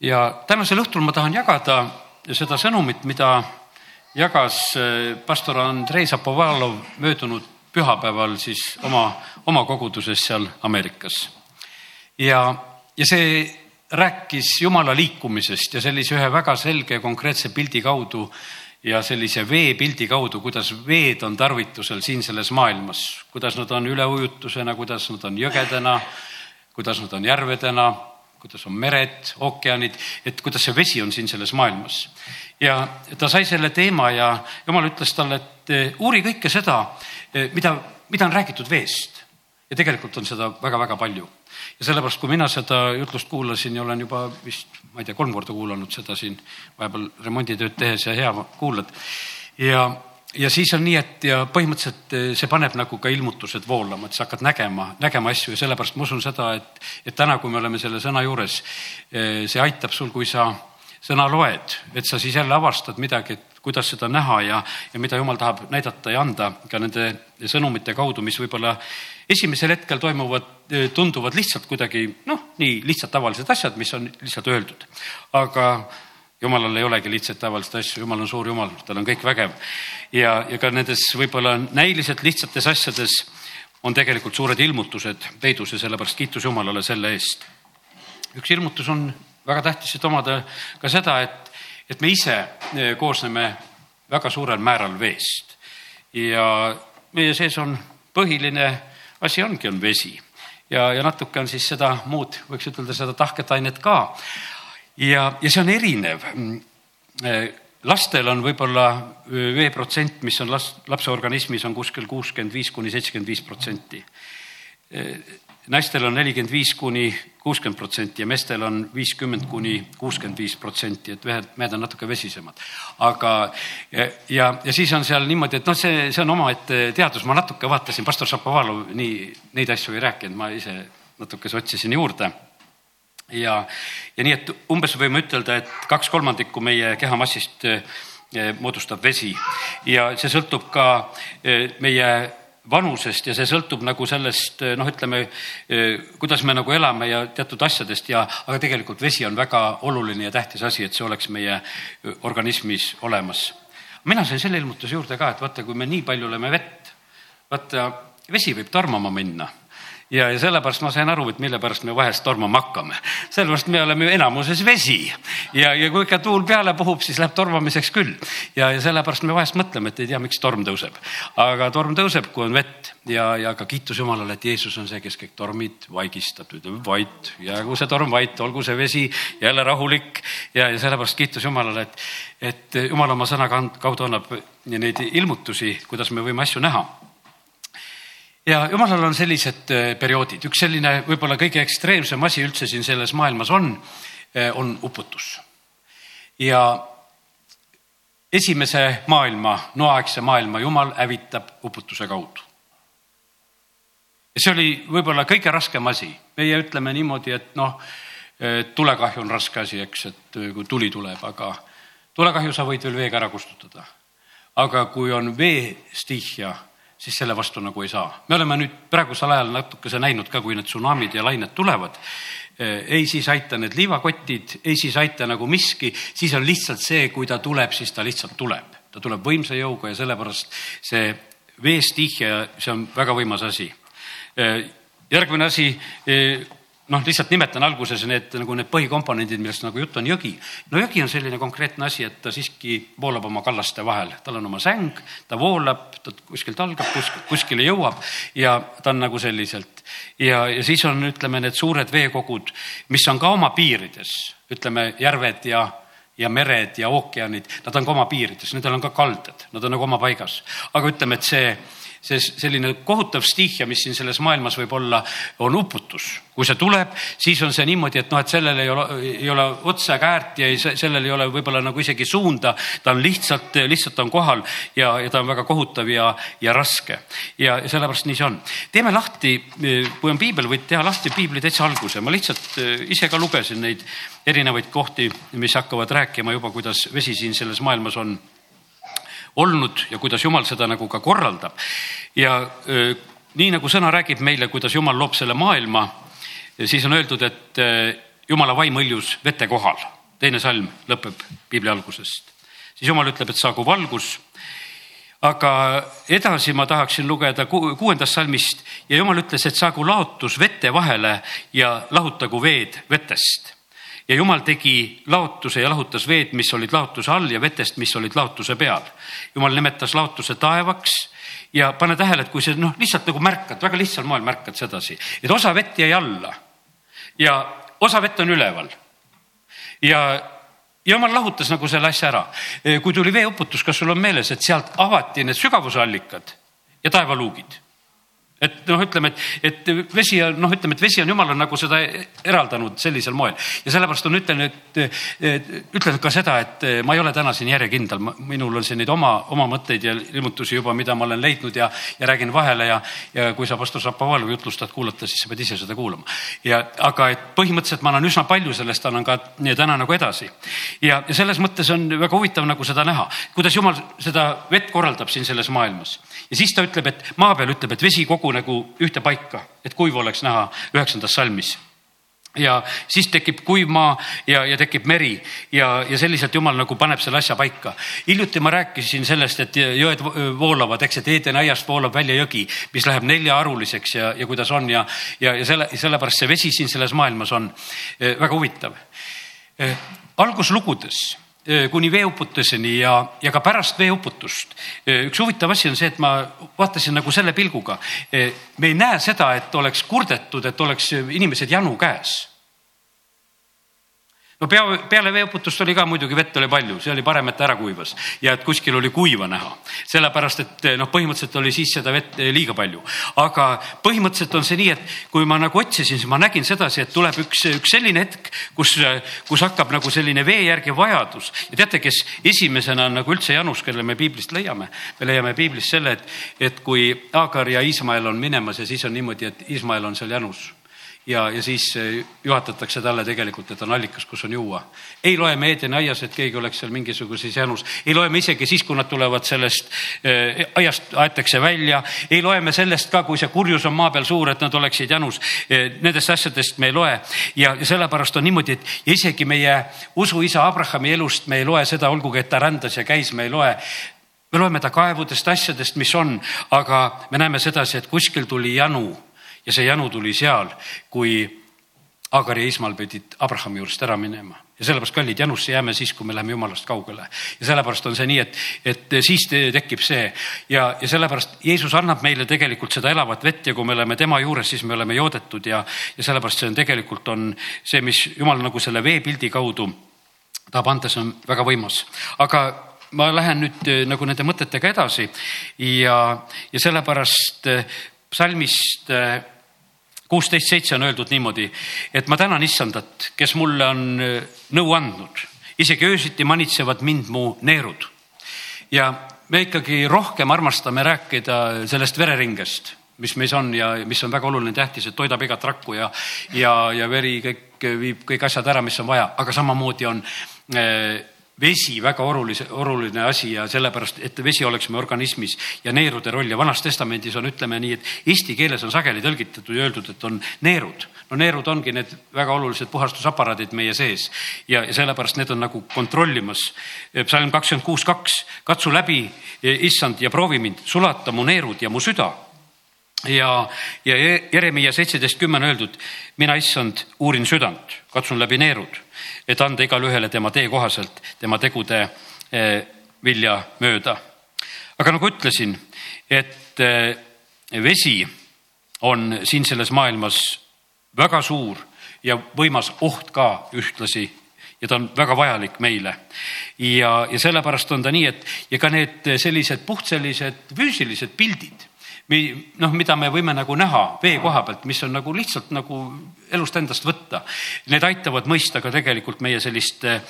ja tänasel õhtul ma tahan jagada seda sõnumit, mida jagas äh, pastor Andrei Zapovalov möödunud pühapäeval siis oma, oma koguduses seal Ameerikas. ja, ja see rääkis Jumala liikumisest ja sellise ühe väga selge ja konkreetse pildi kaudu ja sellise veepildi kaudu, kuidas veed on tarvitusel siin selles maailmas, kuidas nad on üleujutusena, kuidas nad on jõgedena, kuidas nad on järvedena, kuidas on mered, ookeanid, et kuidas see vesi on siin selles maailmas. ja ta sai selle teema ja jumal ütles talle, et eh, uuri kõike seda, eh, mida, mida on räägitud veest. ja tegelikult on seda väga-väga palju. ja sellepärast, kui mina seda jutlust kuulasin ja olen juba vist, ma ei tea, kolm korda kuulanud seda siin vahepeal remonditööd tehes ja hea kuulad. ja ja siis on nii, et ja põhimõtteliselt eh, see paneb nagu ka ilmutused voolama, et sa hakkad nägema, nägema asju ja sellepärast ma usun seda, et, et täna, kui me oleme selle sõna juures, eh, see aitab sul, kui sa sõna loed, et sa siis jälle avastad midagi, et kuidas seda näha ja, ja mida jumal tahab näidata ja anda ka nende sõnumite kaudu, mis võib-olla esimesel hetkel toimuvad, eh, tunduvad lihtsalt kuidagi noh, nii lihtsalt tavalised asjad, mis on lihtsalt öeldud. aga jumalal ei olegi lihtsalt tavaliseid asju, jumal on suur jumal, tal on kõik vägev. ja, ja ka nendes võib-olla näiliselt lihtsates asjades on tegelikult suured ilmutused peidus ja sellepärast kiitus Jumalale selle eest. üks ilmutus on väga tähtis, et omada ka seda, et, et me ise eh, koosneme väga suurel määral veest ja meie sees on põhiline asi ongi, on vesi ja, ja natuke on siis seda muud, võiks ütelda seda tahket ainet ka ja, ja see on erinev. lastel on võib-olla veeprotsent, mis on last, lapse organismis on kuskil kuuskümmend viis kuni seitsekümmend viis protsenti. naistel on nelikümmend viis kuni kuuskümmend protsenti ja meestel on viiskümmend kuni kuuskümmend viis protsenti, et mehed, mehed on natuke vesisemad. aga ja, ja, ja siis on seal niimoodi, et noh, see, see on omaette teadus, ma natuke vaatasin, pastor Šapovalov nii neid asju ei rääkinud, ma ise natukese otsisin juurde ja, ja nii, et umbes võime ütelda, et kaks kolmandikku meie kehamassist eh, moodustab vesi. Ja see sõltub ka eh, meie vanusest ja see sõltub nagu sellest eh, noh, ütleme kuidas me nagu elame ja teatud asjadest. Ja, aga tegelikult vesi on väga oluline ja tähtis asi, et see oleks meie organismis olemas. mina sain selle ilmutuse juurde ka, et vaata, kui me nii palju oleme vett, vaata vesi võib tormama minna ja, ja sellepärast ma sain aru, et mille pärast me vahest tormama hakkame. sellepärast me oleme enamuses vesi ja, ja kui ikka tuul peale puhub, siis läheb tormamiseks küll. ja, ja sellepärast me vahest mõtleme, et ei tea, miks torm tõuseb. aga torm tõuseb, kui on vett ja, ja ka kiitus Jumalale, et Jeesus on see, kes kõik tormid vaigistab, ütleme vait, jäägu see torm vait, olgu see vesi jälle rahulik ja, ja sellepärast kiitus Jumalale, et, et Jumal oma sõna kaudu annab neid ilmutusi, kuidas me võime asju näha ja jumalal on sellised äh, perioodid, üks selline võib-olla kõige ekstreemsem asi üldse siin selles maailmas on, äh, on uputus. ja esimese maailma, noaaegse maailma jumal hävitab uputuse kaudu. ja see oli võib-olla kõige raskem asi, meie ütleme niimoodi, et noh, tulekahju on raske asi, eks, et äh, kui tuli tuleb, aga tulekahju sa võid veel veega ära kustutada. aga kui on veestihja siis selle vastu nagu ei saa. me oleme nüüd praegusel ajal natukese näinud ka, kui need tsunamid ja lained tulevad. Eh, ei siis aita need liivakotid, ei siis aita nagu miski, siis on lihtsalt see, kui ta tuleb, siis ta lihtsalt tuleb. ta tuleb võimsa jõuga ja sellepärast see veestihja, see on väga võimas asi. Eh, järgmine asi eh, noh, lihtsalt nimetan alguses need nagu need põhikomponendid, millest nagu jutt on jõgi. no jõgi on selline konkreetne asi, et ta siiski voolab oma kallaste vahel, tal on oma säng, ta voolab, ta kuskilt algab, kuskil, kuskile jõuab ja ta on nagu selliselt. ja, ja siis on, ütleme, need suured veekogud, mis on ka oma piirides, ütleme järved ja ja mered ja ookeanid, nad on ka oma piirides, nendel on ka kaldad, nad on nagu oma paigas. aga ütleme, et see see selline kohutav stihia, mis siin selles maailmas võib olla, on uputus. kui see tuleb, siis on see niimoodi, et noh, et sellel ei ole, ei ole otsa ega äärt ja ei, sellel ei ole võib-olla nagu isegi suunda. ta on lihtsalt, lihtsalt on kohal ja, ja ta on väga kohutav ja, ja raske. ja sellepärast nii see on. teeme lahti, kui on piibel, võid teha lahti piibli täitsa alguse. ma lihtsalt eh, ise ka lugesin neid erinevaid kohti, mis hakkavad rääkima juba, kuidas vesi siin selles maailmas on olnud ja kuidas Jumal seda nagu ka korraldab. ja nii nagu sõna räägib meile, kuidas Jumal loob selle maailma, siis on öeldud, et jumala vaim hõljus vete kohal. teine salm lõpeb piibli algusest. siis jumal ütleb, et saagu valgus aga edasi ma tahaksin lugeda kuuendast salmist ja jumal ütles, et saagu laotus vete vahele ja lahutagu veed vetest. Ja jumal tegi laotuse ja lahutas veed, mis olid laotuse all ja vetest, mis olid laotuse peal. jumal nimetas laotuse taevaks ja pane tähele, et kui see noh, lihtsalt nagu märkad, väga lihtsal moel märkad sedasi, et osa vett jäi alla ja osa vett on üleval. ja jumal lahutas nagu selle asja ära. kui tuli veeuputus, kas sul on meeles, et sealt avati need sügavusallikad ja taevaluugid et noh, ütleme, et, et vesi on noh, ütleme, et vesi on jumal on nagu seda eraldanud sellisel moel ja sellepärast on ütlen, et, et ütlen ka seda, et ma ei ole täna siin järjekindel, minul on siin neid oma, oma mõtteid ja ilmutusi juba, mida ma olen leidnud ja, ja räägin vahele ja, ja kui sa pastor Šapovalovi jutlust tahad kuulata, siis sa pead ise seda kuulama. ja aga et põhimõtteliselt ma annan üsna palju sellest, annan ka täna nagu edasi. ja, ja selles mõttes on väga huvitav nagu seda näha, kuidas jumal seda vett korraldab siin selles maailmas ja siis ta ütleb, et maa peal ütleb, et vesi kogunegu ühte paika, et kuiv oleks näha üheksandas salmis ja siis tekib kuiv maa ja, ja tekib meri ja, ja selliselt jumal nagu paneb selle asja paika. hiljuti ma rääkisin sellest, et jõed voolavad, eks, et Eedeni aiast voolab välja jõgi, mis läheb neljaharuliseks ja, ja kuidas on ja, ja, ja selle, sellepärast see vesi siin selles maailmas on eh, väga huvitav. Eh, alguslugudes kuni veeuputuseni ja, ja ka pärast veeuputust. üks huvitav asi on see, et ma vaatasin nagu selle pilguga. me ei näe seda, et oleks kurdetud, et oleks inimesed janu käes no pea, peale veeuputust oli ka muidugi vett oli palju, see oli parem, et ta ära kuivas ja et kuskil oli kuiva näha. sellepärast, et noh, põhimõtteliselt oli siis seda vett liiga palju. aga põhimõtteliselt on see nii, et kui ma nagu otsisin, siis ma nägin sedasi, et tuleb üks, üks selline hetk, kus, kus hakkab nagu selline vee järgi vajadus ja teate, kes esimesena on nagu üldse Janus, kelle me piiblist leiame, me leiame piiblist selle, et, et kui Agar ja Iismael on minemas ja siis on niimoodi, et Iismael on seal Janus ja, ja siis eh, juhatatakse talle tegelikult, et on allikas, kus on juua. ei loe me Eedeni aias, et keegi oleks seal mingisuguses jänus, ei loe me isegi siis, kui nad tulevad sellest äh, aiast, aetakse välja, ei loe me sellest ka, kui see kurjus on maa peal suur, et nad oleksid jänus. Eh, nendest asjadest me ei loe. Ja, ja sellepärast on niimoodi, et isegi meie usuisa Abrahami elust me ei loe seda, olgugi et ta rändas ja käis, me ei loe. Me loeme ta kaevudest, asjadest, mis on, aga me näeme sedasi, et kuskil tuli janu ja see janu tuli seal, kui Agar ja Ismal pidid Abrahami juurest ära minema ja sellepärast, kallid, janusse jääme siis, kui me läheme jumalast kaugele. ja sellepärast on see nii, et, et siis tekib see ja, ja sellepärast Jeesus annab meile tegelikult seda elavat vett ja kui me oleme tema juures, siis me oleme joodetud ja, ja sellepärast see on tegelikult on see, mis jumal nagu selle veepildi kaudu tahab anda, see on väga võimas. aga ma lähen nüüd eh, nagu nende mõtetega edasi ja, ja sellepärast eh, psalmist eh, kuusteist seitse on öeldud niimoodi, et ma tänan issandat, kes mulle on äh, nõu andnud, isegi öösiti manitsevad mind mu neerud. ja me ikkagi rohkem armastame rääkida sellest vereringest, mis meis on ja mis on väga oluline, tähtis, et toidab igat rakku ja, ja, ja veri kõik viib kõik asjad ära, mis on vaja, aga samamoodi on äh, vesi väga olulise, oluline asi ja sellepärast, et vesi oleks meie organismis ja neerude roll. Ja Vanas Testamendis on, ütleme nii, et eesti keeles on sageli tõlgitatud ja öeldud, et on neerud. no neerud ongi need väga olulised puhastusaparaadid meie sees. Ja, ja sellepärast need on nagu kontrollimas. psalm kakskümmend kuus, kaks, katsu läbi, issand, ja proovi mind, sulata mu neerud ja mu süda. Ja, ja Jeremiah seitseteist kümme on öeldud, mina issand uurin südant, katsun läbi neerud, et anda igale ühele tema tee kohaselt, tema tegude eh, vilja mööda. aga nagu ütlesin, et eh, vesi on siin selles maailmas väga suur ja võimas oht ka ühtlasi ja ta on väga vajalik meile. ja, ja sellepärast on ta nii, et ja ka need sellised puht sellised füüsilised pildid noh, mida me võime nagu näha vee koha pealt, mis on nagu lihtsalt nagu elust endast võtta. Need aitavad mõista ka tegelikult meie sellist eh,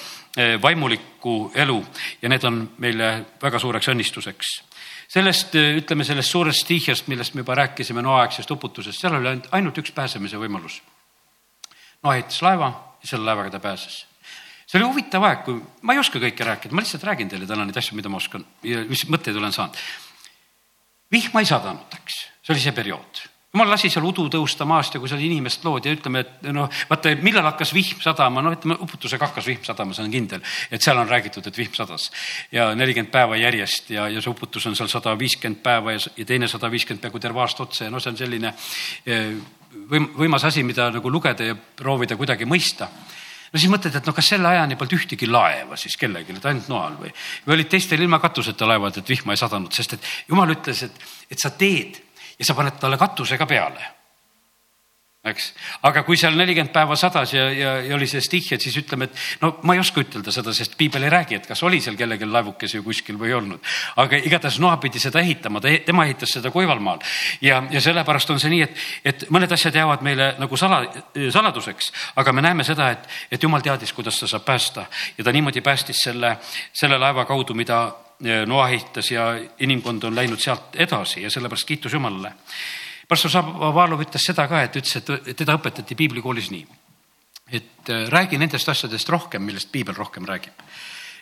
vaimulikku elu ja need on meile väga suureks õnnistuseks. sellest, eh, ütleme sellest suurest stiihiast, millest me juba rääkisime, noaaegsest uputusest, seal oli ainult üks pääsemise võimalus. Noa ehitas laeva ja selle laevaga ta pääses see oli huvitav aeg, kui ma ei oska kõike rääkida, ma lihtsalt räägin teile täna neid asju, mida ma oskan ja mis mõtteid olen saanud vihma ei sadanud, eks, see oli see periood. jumal lasi seal udu tõusta maast ja kui seal inimest loodi ja ütleme, et noh, vaata, millal hakkas vihm sadama, no ütleme uputusega hakkas vihm sadama, see on kindel. et seal on räägitud, et vihm sadas ja nelikümmend päeva järjest ja, ja see uputus on seal sada viiskümmend päeva ja, ja teine sada viiskümmend peaaegu terve aasta otsa ja noh, see on selline eh, võim-, võimas asi, mida nagu lugeda ja proovida kuidagi mõista no siis mõtled, et no kas selle ajani polnud ühtegi laeva siis kellelgi, et ainult noal või, või olid teistel ilma katuseta laevad, et vihma ei sadanud, sest et jumal ütles, et, et sa teed ja sa paned talle katuse ka peale eks, aga kui seal nelikümmend päeva sadas ja, ja, ja oli see stihh, et siis ütleme, et no ma ei oska ütelda seda, sest piibel ei räägi, et kas oli seal kellelgi laevukesi kuskil või ei olnud. aga igatahes Noa pidi seda ehitama, ta, tema ehitas seda kuival maal ja, ja sellepärast on see nii, et, et mõned asjad jäävad meile nagu sala, saladuseks, aga me näeme seda, et, et jumal teadis, kuidas ta saab päästa. Ja ta niimoodi päästis selle, selle laeva kaudu, mida Noa ehitas ja inimkond on läinud sealt edasi ja sellepärast kiitus Jumalale pastor Šapovalov ütles seda ka, et ütles, et teda õpetati piiblikoolis nii, et äh, räägi nendest asjadest rohkem, millest piibel rohkem räägib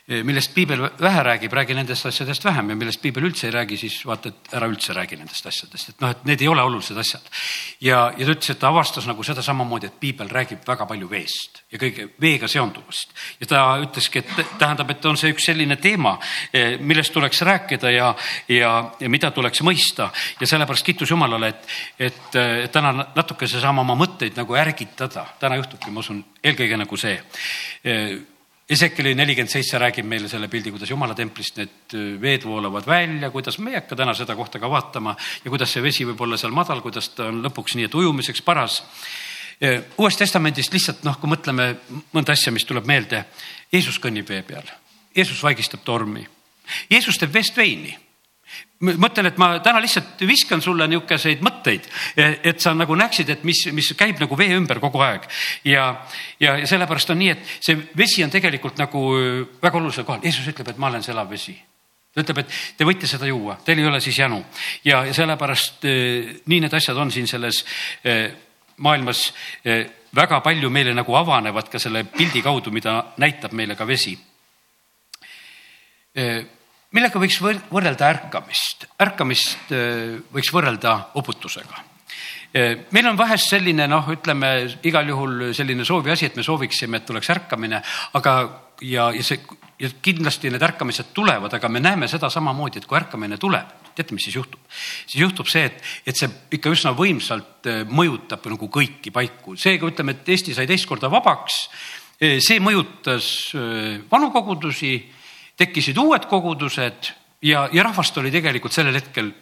millest piibel vähe räägib, räägi nendest asjadest vähem ja millest piibel üldse ei räägi, siis vaata, et ära üldse räägi nendest asjadest, et noh, et need ei ole olulised asjad. ja, ja ta ütles, et ta avastas nagu seda samamoodi, et piibel räägib väga palju veest ja kõige veega seonduvast. ja ta ütleski, et tähendab, et on see üks selline teema, eh, millest tuleks rääkida ja, ja, ja mida tuleks mõista ja sellepärast kiitus Jumalale, et, et, et täna natukese saame oma mõtteid nagu ärgitada. täna juhtubki, ma usun, eelkõige nagu see eh, Esekeli nelikümmend seitse räägib meile selle pildi, kuidas jumala templist need äh, veed voolavad välja, kuidas me ei hakka täna seda kohta ka vaatama ja kuidas see vesi võib olla seal madal, kuidas ta on lõpuks nii, et ujumiseks paras. Äh, uuest Testamendist lihtsalt noh, kui mõtleme mõnda asja, mis tuleb meelde. Jeesus kõnnib vee peal, Jeesus vaigistab tormi, Jeesus teeb veest veini mõtlen, et ma täna lihtsalt viskan sulle niisuguseid mõtteid, et sa nagu näeksid, et mis, mis käib nagu vee ümber kogu aeg. ja, ja, ja sellepärast on nii, et see vesi on tegelikult nagu väga olulisel kohal. Jeesus ütleb, et ma olen see elav vesi. ta ütleb, et te võite seda juua, teil ei ole siis janu ja, ja sellepärast nii need asjad on siin selles maailmas väga palju meile nagu avanevad ka selle pildi kaudu, mida näitab meile ka vesi millega võiks võrrelda ärkamist? ärkamist äh, võiks võrrelda uputusega. Äh, meil on vahest selline noh, ütleme igal juhul selline soovi asi, et me sooviksime, et tuleks ärkamine, aga ja, ja see ja kindlasti need ärkamised tulevad, aga me näeme seda samamoodi, et kui ärkamine tuleb, teate, mis siis juhtub? siis juhtub see, et, et see ikka üsna võimsalt äh, mõjutab nagu kõiki paiku. seega ütleme, et Eesti sai teist korda vabaks. see mõjutas vanu kogudusi tekkisid uued kogudused ja, ja rahvast oli tegelikult sellel hetkel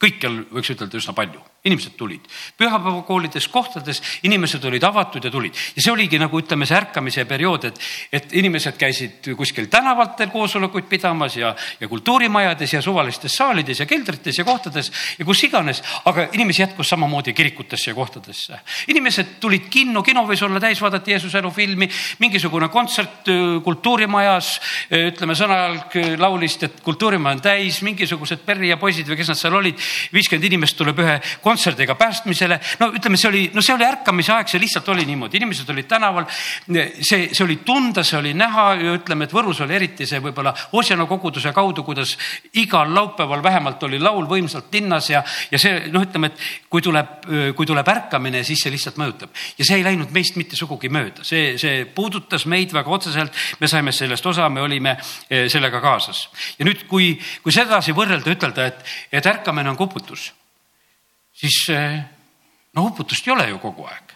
kõikjal võiks ütelda üsna palju inimesed tulid pühapäevakoolides, kohtades, inimesed olid avatud ja tulid ja see oligi nagu ütleme, see ärkamise periood, et, et inimesed käisid kuskil tänavatel koosolekuid pidamas ja, ja kultuurimajades ja suvalistes saalides ja keldrites ja kohtades ja kus iganes, aga inimesi jätkus samamoodi kirikutesse ja kohtadesse. inimesed tulid kinno, kino võis olla täis, vaadati Jeesuse elu filmi, mingisugune kontsert kultuurimajas, ütleme sõnajalg laulist, et kultuurimaja on täis, mingisugused Perri ja poisid või kes nad seal olid, viiskümmend inimest tuleb ühe kontserdiga päästmisele. no ütleme, see oli, no see oli ärkamise aeg, see lihtsalt oli niimoodi, inimesed olid tänaval. see, see oli tunda, see oli näha ja ütleme, et Võrus oli eriti see võib-olla Osjana koguduse kaudu, kuidas igal laupäeval vähemalt oli laul võimsalt linnas ja, ja see noh, ütleme, et kui tuleb, kui tuleb ärkamine, siis see lihtsalt mõjutab ja see ei läinud meist mitte sugugi mööda, see, see puudutas meid väga otseselt. me saime sellest osa, me olime eh, sellega kaasas ja nüüd, kui, kui sedasi võrrelda, ütelda, et, et ärkamine on kuputus siis eh, no uputust ei ole ju kogu aeg.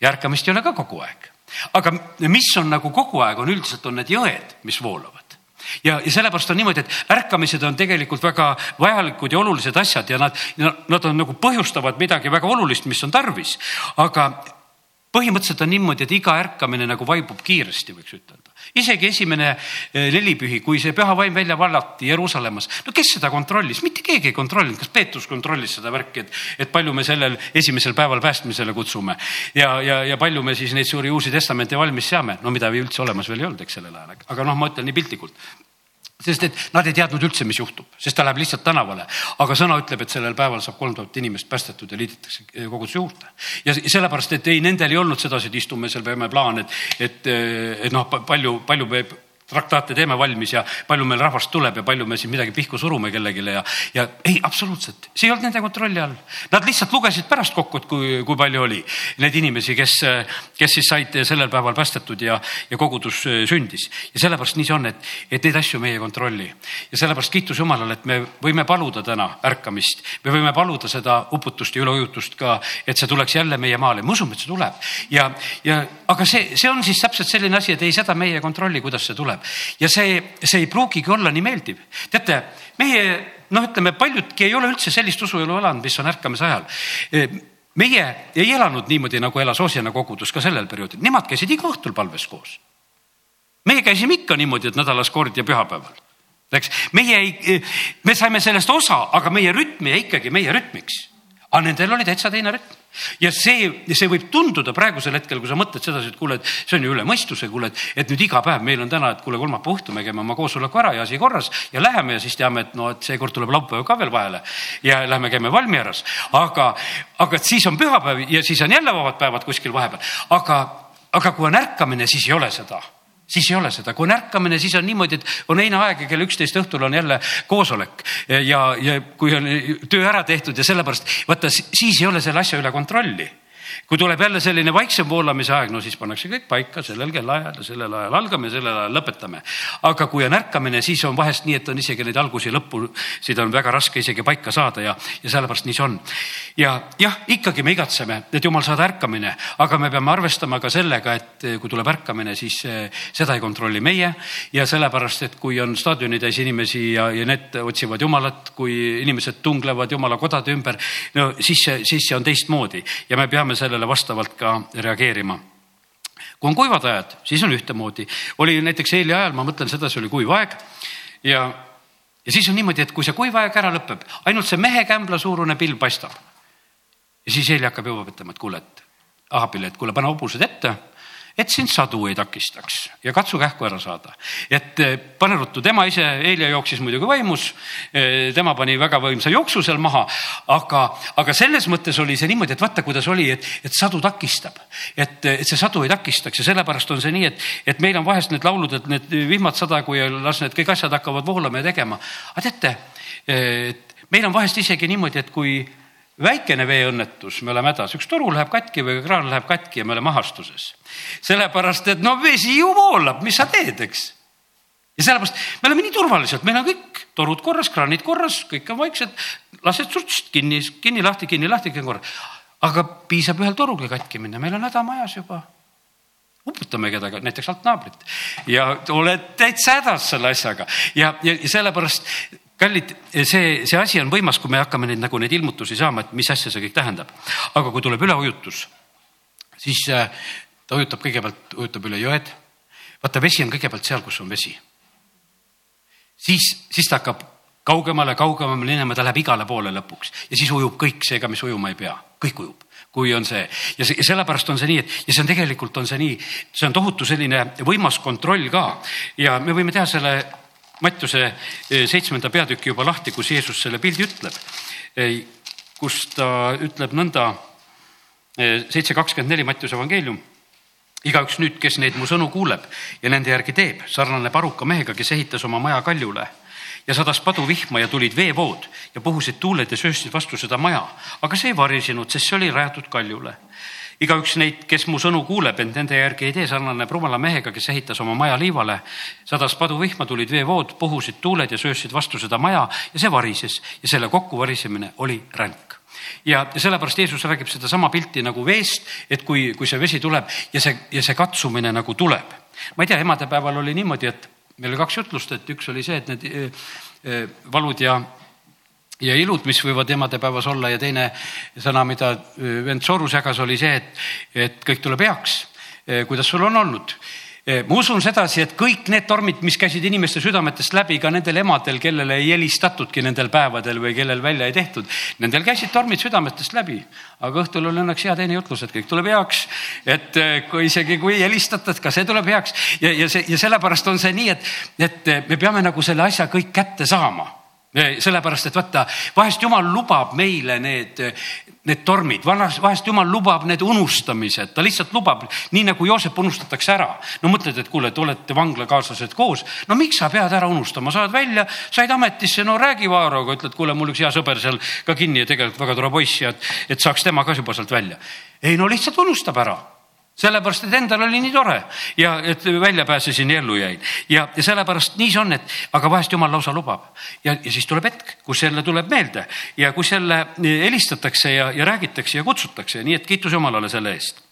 ja ärkamist ei ole ka kogu aeg. aga mis on nagu kogu aeg, on üldiselt on need jõed, mis voolavad ja, ja sellepärast on niimoodi, et ärkamised on tegelikult väga vajalikud ja olulised asjad ja nad, nad on nagu põhjustavad midagi väga olulist, mis on tarvis. aga põhimõtteliselt on niimoodi, et iga ärkamine nagu vaibub kiiresti, võiks ütelda isegi esimene eh, nelipühi, kui see püha vaim välja vallati Jeruusalemmas, no kes seda kontrollis, mitte keegi ei kontrollinud, kas Peetrus kontrollis seda värki, et, et palju me sellel esimesel päeval päästmisele kutsume? Ja, ja, ja palju me siis neid suuri uusi testamente valmis seame, no mida üldse olemas veel ei olnud, eks sellel ajal, aga noh, ma ütlen nii piltlikult sest et nad ei teadnud üldse, mis juhtub, sest ta läheb lihtsalt tänavale. aga sõna ütleb, et sellel päeval saab kolm tuhat inimest päästetud ja liidetakse koguduse juurde. ja sellepärast, et ei, nendel ei olnud sedasi, et istume seal, peame plaan, et, et, et noh, palju, palju peab traktaate teeme valmis ja palju meil rahvast tuleb ja palju me siin midagi pihku surume kellelegi ja, ja ei, absoluutselt, see ei olnud nende kontrolli all. Nad lihtsalt lugesid pärast kokku, et kui, kui palju oli neid inimesi, kes, kes siis said sellel päeval päästetud ja, ja kogudus sündis. ja sellepärast nii see on, et, et neid asju meie ei kontrolli. ja sellepärast kiitus Jumalale, et me võime paluda täna ärkamist, me võime paluda seda uputust ja üleujutust ka, et see tuleks jälle meie maale, me usume, et see tuleb. ja, ja aga see, see on siis täpselt selline asi, et ei, seda meie ei kontrolli, kuidas see tuleb tuleb ja see, see ei pruugigi olla nii meeldiv. teate, meie noh, ütleme paljudki ei ole üldse sellist usuelu elanud, mis on ärkamise ajal meie ei elanud niimoodi, nagu elas Oosiana kogudus ka sellel perioodil, nemad käisid iga õhtul palves koos. meie käisime ikka niimoodi, et nädalas kord ja pühapäeval. eks meie ei, me saime sellest osa, aga meie rütm jäi ikkagi meie rütmiks. Aga nendel oli täitsa teine rütm. Ja see, see võib tunduda praegusel hetkel, kui sa mõtled sedasi, et kuule, et see on ju üle mõistuse, kuule, et, et nüüd iga päev meil on täna, et kuule, kolmapäeva õhtul me käime oma koosoleku ära ja asi korras ja läheme ja siis teame, et no, et seekord tuleb laupäev ka veel vahele ja lähme käime Valmieras. aga, aga siis on pühapäev ja siis on jälle vabad päevad kuskil vahepeal, aga, aga kui on ärkamine, siis ei ole seda siis ei ole seda, kui on ärkamine, siis on niimoodi, et on heinaeg ja kell üksteist õhtul on jälle koosolek. Ja, ja kui on töö ära tehtud ja sellepärast vaata, siis ei ole selle asja üle kontrolli kui tuleb jälle selline vaiksem voolamise aeg, no siis pannakse kõik paika sellel kellaajal ja sellel ajal algame, sellel ajal lõpetame. aga kui on ärkamine, siis on vahest nii, et on isegi neid algusi lõppusid on väga raske isegi paika saada ja, ja sellepärast nii see on. ja jah, ikkagi me igatseme, et jumal saada ärkamine, aga me peame arvestama ka sellega, et kui tuleb ärkamine, siis eh, seda ei kontrolli meie ja sellepärast, et kui on staadionitäis inimesi ja, ja need otsivad Jumalat, kui inimesed tunglevad Jumala kodade ümber, no siis siis see on teistmoodi ja me peame sellele vastavalt ka reageerima kui on kuivad ajad, siis on ühtemoodi. oli näiteks eile ajal, ma mõtlen sedasi, oli kuiv aeg ja, ja siis on niimoodi, et kui see kuiv aeg ära lõpeb, ainult see mehe kämbla suurune pilv paistab. ja siis Eeli hakkab juba ütlema, et kuule, et Ahapile, et kuule, pane hobused ette et sind sadu ei takistaks ja katsu kähku ära saada. et eh, pane ruttu, tema ise, Helja jooksis muidugi vaimus, eh, tema pani väga võimsa jooksu seal maha, aga, aga selles mõttes oli see niimoodi, et vaata, kuidas oli, et, et sadu takistab. et, et see sadu ei takistaks ja sellepärast on see nii, et, et meil on vahest need laulud, et need vihmad sadagu ja las need kõik asjad hakkavad voolama ja tegema. aga teate, et meil on vahest isegi niimoodi, et kui väikene veeõnnetus, me oleme hädas, üks toru läheb katki või kraan läheb katki ja me oleme ahastuses. sellepärast, et no vesi ju voolab, mis sa teed, eks. ja sellepärast me oleme nii turvaliselt, meil on kõik torud korras, kraanid korras, kõik on vaiksed, lased surtst kinni, kinni lahti, kinni lahti, kõik on korras. aga piisab ühel torul katki minna, meil on häda majas juba. Uputame kedagi, näiteks alt naabrit. Ja oled täitsa hädas selle asjaga. Ja, ja, ja sellepärast kallid, see, see asi on võimas, kui me hakkame neid nagu neid ilmutusi saama, et mis asja see kõik tähendab. aga kui tuleb üleujutus, siis äh, ta ujutab kõigepealt, ujutab üle jõed. vaata, vesi on kõigepealt seal, kus on vesi. siis, siis ta hakkab kaugemale, kaugemale minema, ta läheb igale poole lõpuks ja siis ujub kõik see ka, mis ujuma ei pea, kõik ujub kui on see ja, see, ja sellepärast on see nii, et ja see on tegelikult on see nii, see on tohutu selline võimas kontroll ka ja me võime teha selle Mattiuse eh, seitsmenda peatüki juba lahti, kus Jeesus selle pildi ütleb, kus ta ütleb nõnda, eh, seitse kakskümmend neli Mattiuse evangeelium. igaüks nüüd, kes neid mu sõnu kuuleb ja nende järgi teeb, sarnaneb aruka mehega, kes ehitas oma maja kaljule ja sadas paduvihma ja tulid veevood ja puhusid tuuled ja sööstsid vastu seda maja, aga see ei varisenud, sest see oli rajatud kaljule igaüks neid, kes mu sõnu kuuleb, ent nende järgi ei tee, sarnaneb rumala mehega, kes ehitas oma maja liivale. sadas paduvihma, tulid veevood, puhusid tuuled ja sööstsid vastu seda maja ja see varises ja selle kokkuvarisemine oli ränk ja, ja sellepärast Jeesus räägib sedasama pilti nagu veest, et kui, kui see vesi tuleb ja see, ja see katsumine nagu tuleb. ma ei tea, emadepäeval oli niimoodi, et meil oli kaks jutlust, et üks oli see, et need eh, eh, valud ja ja ilud, mis võivad emadepäevas olla ja teine sõna, mida äh, vend Soorus jagas, oli see, et, et kõik tuleb heaks. Äh, kuidas sul on olnud? Äh, ma usun sedasi, et kõik need tormid, mis käisid inimeste südametest läbi ka nendel emadel, kellele ei helistatudki nendel päevadel või kellel välja ei tehtud, nendel käisid tormid südametest läbi. aga õhtul oli õnneks hea teine jutlus, et kõik tuleb heaks. et kui isegi kui ei helistata, et ka see tuleb heaks ja, ja see ja sellepärast on see nii, et, et me peame nagu selle asja kõik kätte saama sellepärast, et vaata, vahest jumal lubab meile need, need tormid, vahest jumal lubab need unustamised, ta lihtsalt lubab, nii nagu Joosep unustatakse ära. no mõtled, et kuule, te olete vanglakaaslased koos, no miks sa pead ära unustama, saad välja, said ametisse, no räägi Vaaroga, ütled, kuule, mul üks hea sõber seal ka kinni ja tegelikult väga tore poiss ja et, et saaks tema ka juba sealt välja. ei no lihtsalt unustab ära sellepärast, et endal oli nii tore ja et välja pääsesin ja ellu jäin ja, ja sellepärast nii see on, et aga vahest jumal lausa lubab. Ja, ja siis tuleb hetk, kus jälle tuleb meelde ja kus jälle helistatakse ja, ja räägitakse ja kutsutakse, nii et kiitus Jumalale selle eest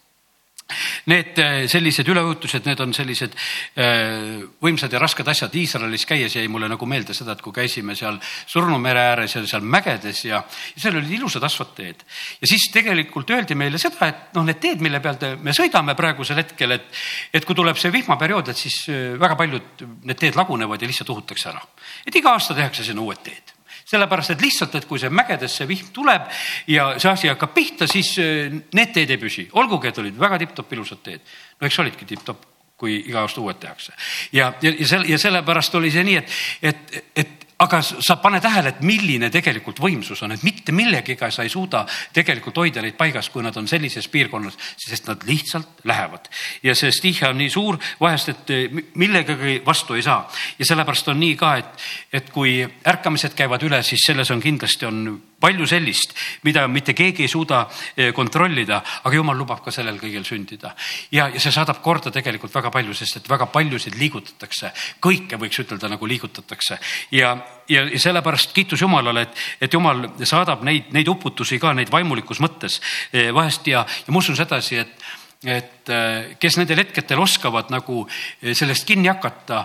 Need äh, sellised üleujutused, need on sellised äh, võimsad ja rasked asjad. Iisraelis käies jäi mulle nagu meelde seda, et kui käisime seal Surnu mere ääres ja seal mägedes ja, ja seal olid ilusad asfaltteed. ja siis tegelikult öeldi meile seda, et noh, need teed, mille pealt me sõidame praegusel hetkel, et, et kui tuleb see vihmaperiood, et siis äh, väga paljud need teed lagunevad ja lihtsalt uhutakse ära. et iga aasta tehakse sinna uued teed sellepärast et lihtsalt, et kui see mägedesse vihm tuleb ja see asi hakkab pihta, siis äh, need teed ei püsi, olgugi et olid väga tipp-topp ilusad teed. no eks olidki tipp-topp, kui iga aasta uued tehakse ja, ja, ja selle ja sellepärast oli see nii, et, et, et aga sa pane tähele, et milline tegelikult võimsus on, et mitte millegiga sa ei suuda tegelikult hoida neid paigas, kui nad on sellises piirkonnas, sest nad lihtsalt lähevad. ja see stiihe on nii suur vahest, et eh, millegagi vastu ei saa ja sellepärast on nii ka, et, et kui ärkamised käivad üle, siis selles on kindlasti on palju sellist, mida mitte keegi ei suuda eh, kontrollida, aga jumal lubab ka sellel kõigil sündida. ja, ja see saadab korda tegelikult väga palju, sest et väga paljusid liigutatakse, kõike võiks ütelda nagu liigutatakse ja, ja, sellepärast kiitus Jumalale, et, et Jumal saadab neid, neid uputusi ka neid vaimulikus mõttes eh, vahest ja, ja ma usun sedasi, et et äh, kes nendel hetkedel oskavad nagu äh, sellest kinni hakata,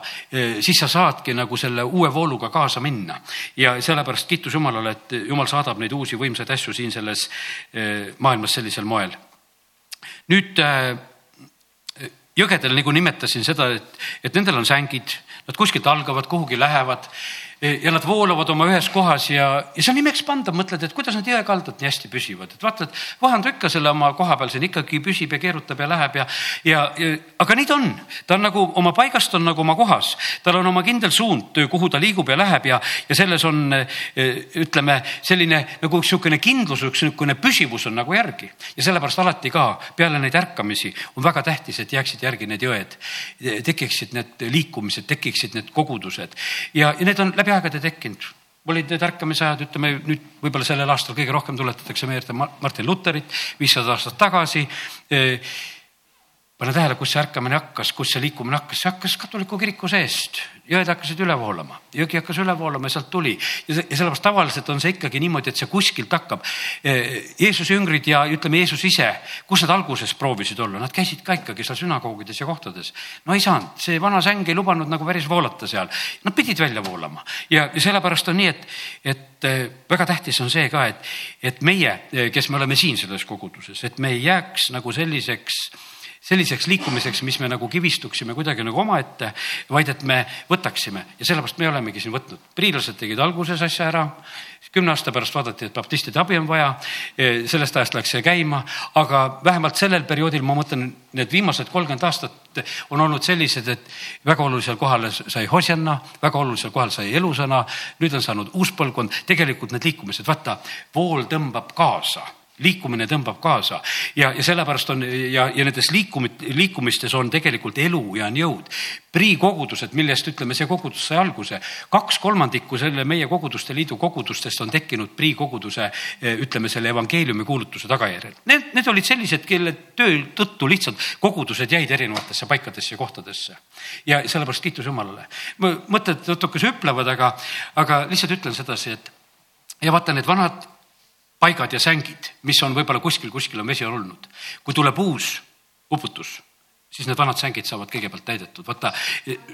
siis sa saadki nagu selle uue vooluga kaasa minna. ja sellepärast kiitus Jumalale, et Jumal saadab neid uusi võimsaid asju siin selles maailmas sellisel moel. nüüd jõgedel, nagu nimetasin seda, et, et nendel on sängid, nad kuskilt algavad, kuhugi lähevad ja nad voolavad oma ühes kohas ja, ja see on imekspandav, mõtled, et kuidas nad jõekaldad nii hästi püsivad, et vaatad, vahendu ikka selle oma koha peal siin ikkagi püsib ja keerutab ja läheb ja, ja, ja, aga nii ta on. ta on nagu oma paigast on nagu oma kohas, tal on oma kindel suund, kuhu ta liigub ja läheb ja, ja selles on ütleme selline nagu niisugune kindlus, üks niisugune püsivus on nagu järgi. Ja sellepärast alati ka peale neid ärkamisi on väga tähtis, et jääksid järgi need jõed, tekiksid need liikumised, tekiksid need kogudused. Ja, ja need on läbi aegade tekkinud? Olid need ärkamisajad, ütleme nüüd võib-olla sellel aastal kõige rohkem tuletatakse meelde Martin Lutherit viissada aastat tagasi pane tähele, kus see ärkamine hakkas, kus see liikumine hakkas, see hakkas katoliku kiriku seest. jõed hakkasid üle voolama, jõgi hakkas üle voolama ja sealt tuli. ja sellepärast tavaliselt on see ikkagi niimoodi, et see kuskilt hakkab. Jeesuse jüngrid ja ütleme, Jeesus ise, kus nad alguses proovisid olla, nad käisid ka ikkagi seal sünagoogides ja kohtades. no ei saanud, see vana säng ei lubanud nagu päris voolata seal. Nad pidid välja voolama ja, ja sellepärast on nii, et, et eh, väga tähtis on see ka, et, et meie, kes me oleme siin selles koguduses, et me ei jääks nagu selliseks selliseks liikumiseks, mis me nagu kivistuksime kuidagi nagu omaette, vaid et me võtaksime. Ja sellepärast me olemegi siin võtnud. priirlased tegid alguses asja ära, kümne aasta pärast vaadati, et baptistide abi on vaja, e, sellest ajast läks see käima, aga vähemalt sellel perioodil, ma mõtlen, need viimased kolmkümmend aastat on olnud sellised, et väga olulisel kohal sai Hosjanna, väga olulisel kohal sai elusõna, nüüd on saanud uus põlvkond, tegelikult need liikumised, vaata, vool tõmbab kaasa liikumine tõmbab kaasa ja, ja sellepärast on ja, ja nendes liikumit-, liikumistes on tegelikult elu ja on jõud. Prii kogudused, millest ütleme, see kogudus sai alguse, kaks kolmandikku selle meie koguduste liidu kogudustest on tekkinud Prii koguduse ütleme, selle evangeeliumi kuulutuse tagajärjel. Need, need olid sellised, kelle töö tõttu lihtsalt kogudused jäid erinevatesse paikadesse ja kohtadesse. ja sellepärast kiitus Jumalale. mõtted natukese hüplevad, aga, aga lihtsalt ütlen sedasi, et ja vaata, need vanad paigad ja sängid, mis on võib-olla kuskil, kuskil on vesi olnud. kui tuleb uus uputus, siis need vanad sängid saavad kõigepealt täidetud, vaata,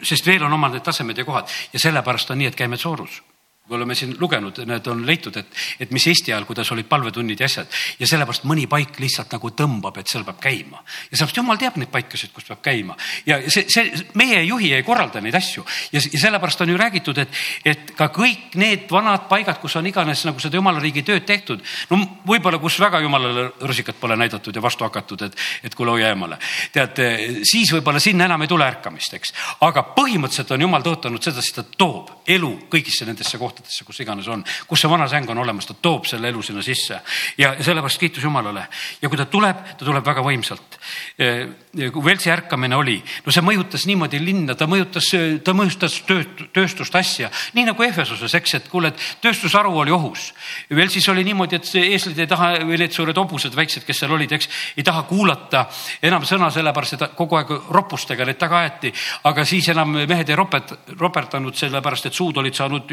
sest veel on omad need tasemed ja kohad. Ja sellepärast on nii, et käime soorus me oleme siin lugenud, need on leitud, et, et mis Eesti ajal, kuidas olid palvetunnid ja asjad. Ja sellepärast mõni paik lihtsalt nagu tõmbab, et seal peab käima. ja sellepärast jumal teab neid paikasid, kus peab käima. Ja see, see meie juhi ei korralda neid asju. Ja, ja sellepärast on ju räägitud, et, et ka kõik need vanad paigad, kus on iganes nagu seda jumala riigi tööd tehtud, no võib-olla, kus väga jumalale rusikat pole näidatud ja vastu hakatud, et, et kuule hoia eemale. tead, siis võib-olla sinna enam ei tule ärkamist, eks, aga põhimõtteliselt on jumal tõotanud sedasi, ta toob elu kõigisse nendesse kohtadesse kohtadesse, kus iganes on, kus see vana säng on olemas, ta toob selle elu sinna sisse ja sellepärast kiitus Jumalale. ja kui ta tuleb, ta tuleb väga võimsalt. kui Veltsi ärkamine oli, no see mõjutas niimoodi linna, ta mõjutas, ta mõjutas tööt, tööstust asja, nii nagu Ehvesuses, eks, et kuule, et tööstusharu oli ohus. Veltsis oli niimoodi, et eestlid ei taha või need suured hobused, väiksed, kes seal olid, eks, ei taha kuulata enam sõna, sellepärast et kogu aeg ropustega neid taga aeti. aga siis enam mehed ei ropet, roperdanud, sellepärast et suud olid saanud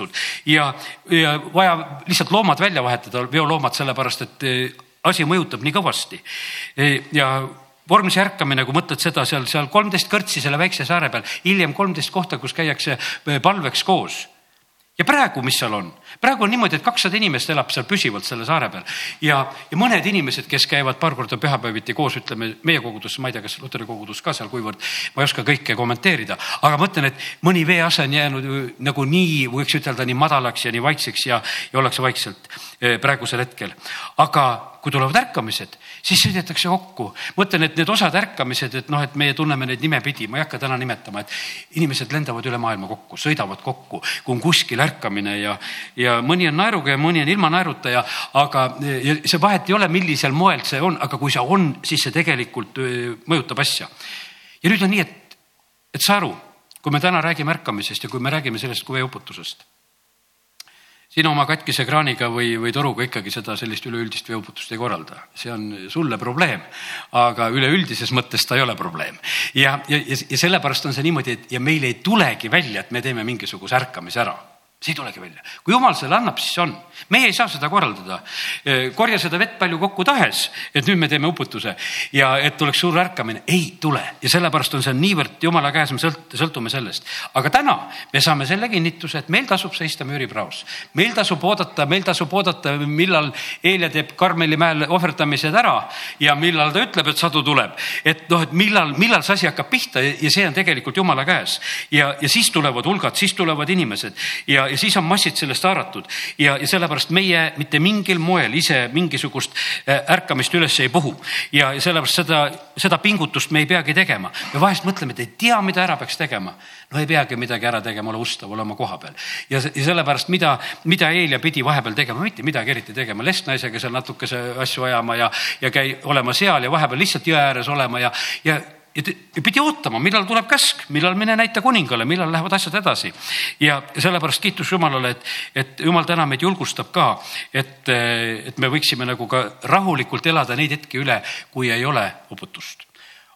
pühitsetud ja, ja vaja lihtsalt loomad välja vahetada, veoloomad, sellepärast et eh, asi mõjutab nii kõvasti. Eh, ja vormis ärkamine, kui mõtled seda seal, seal kolmteist kõrtsi selle väikse saare peal, hiljem kolmteist kohta, kus käiakse eh, palveks koos ja praegu, mis seal on, praegu on niimoodi, et kakssada inimest elab seal püsivalt selle saare peal. Ja, ja mõned inimesed, kes käivad paar korda pühapäeviti koos, ütleme meie kogudus, ma ei tea, kas Luteri kogudus ka seal, kuivõrd ma ei oska kõike kommenteerida, aga mõtlen, et mõni veease on jäänud nagu nii, võiks ütelda nii madalaks ja nii vaikseks ja, ja ollakse vaikselt eh, praegusel hetkel. aga kui tulevad ärkamised, siis sõidetakse kokku. mõtlen, et need osad ärkamised, et noh, et meie tunneme neid nimepidi, ma ei hakka täna nimetama, et inimesed lendavad üle maailma kokku, sõidavad kokku, kui on kuskil ärkamine ja, ja mõni on naeruga ja mõni on ilma naeruta ja, aga ja see vahet ei ole, millisel moel see on, aga kui see on, siis see tegelikult mõjutab asja. ja nüüd on nii, et, et saa aru, kui me täna räägime ärkamisest ja kui me räägime sellest kui veeuputusest sina oma katkise kraaniga või, või toruga ikkagi seda sellist üleüldist veeuputust ei korralda, see on sulle probleem. aga üleüldises mõttes ta ei ole probleem ja, ja, ja sellepärast on see niimoodi, et ja meil ei tulegi välja, et me teeme mingisuguse ärkamise ära see ei tulegi välja. kui jumal selle annab, siis on. Meie ei saa seda korraldada. korja seda vett palju kokku tahes, et nüüd me teeme uputuse ja et tuleks suur ärkamine. ei tule ja sellepärast on see niivõrd jumala käes, me sõlt-, sõltume sellest. aga täna me saame selle kinnituse, et meil tasub seista müüripraos. meil tasub oodata, meil tasub oodata, millal Eelia teeb Karmeli mäel ohverdamised ära ja millal ta ütleb, et sadu tuleb. et noh, et millal, millal see asi hakkab pihta ja see on tegelikult jumala käes. ja, ja siis tulevad hulgad, siis tulevad inimesed ja ja siis on massid sellest haaratud ja, ja sellepärast meie mitte mingil moel ise mingisugust äh, ärkamist üles ei puhu ja sellepärast seda, seda pingutust me ei peagi tegema. me vahest mõtleme, et ei tea, mida ära peaks tegema. no ei peagi midagi ära tegema, ole ustav, ole oma koha peal. ja, ja sellepärast, mida, mida Eelia pidi vahepeal tegema, mitte midagi eriti tegema, lestnaisega seal natukese asju ajama ja, ja käi olema seal ja vahepeal lihtsalt jõe ääres olema ja, ja ja pidi ootama, millal tuleb käsk, millal mine näita kuningale, millal lähevad asjad edasi. ja sellepärast kiitus Jumalale, et, et Jumal täna meid julgustab ka, et, et me võiksime nagu ka rahulikult elada neid hetki üle, kui ei ole uputust.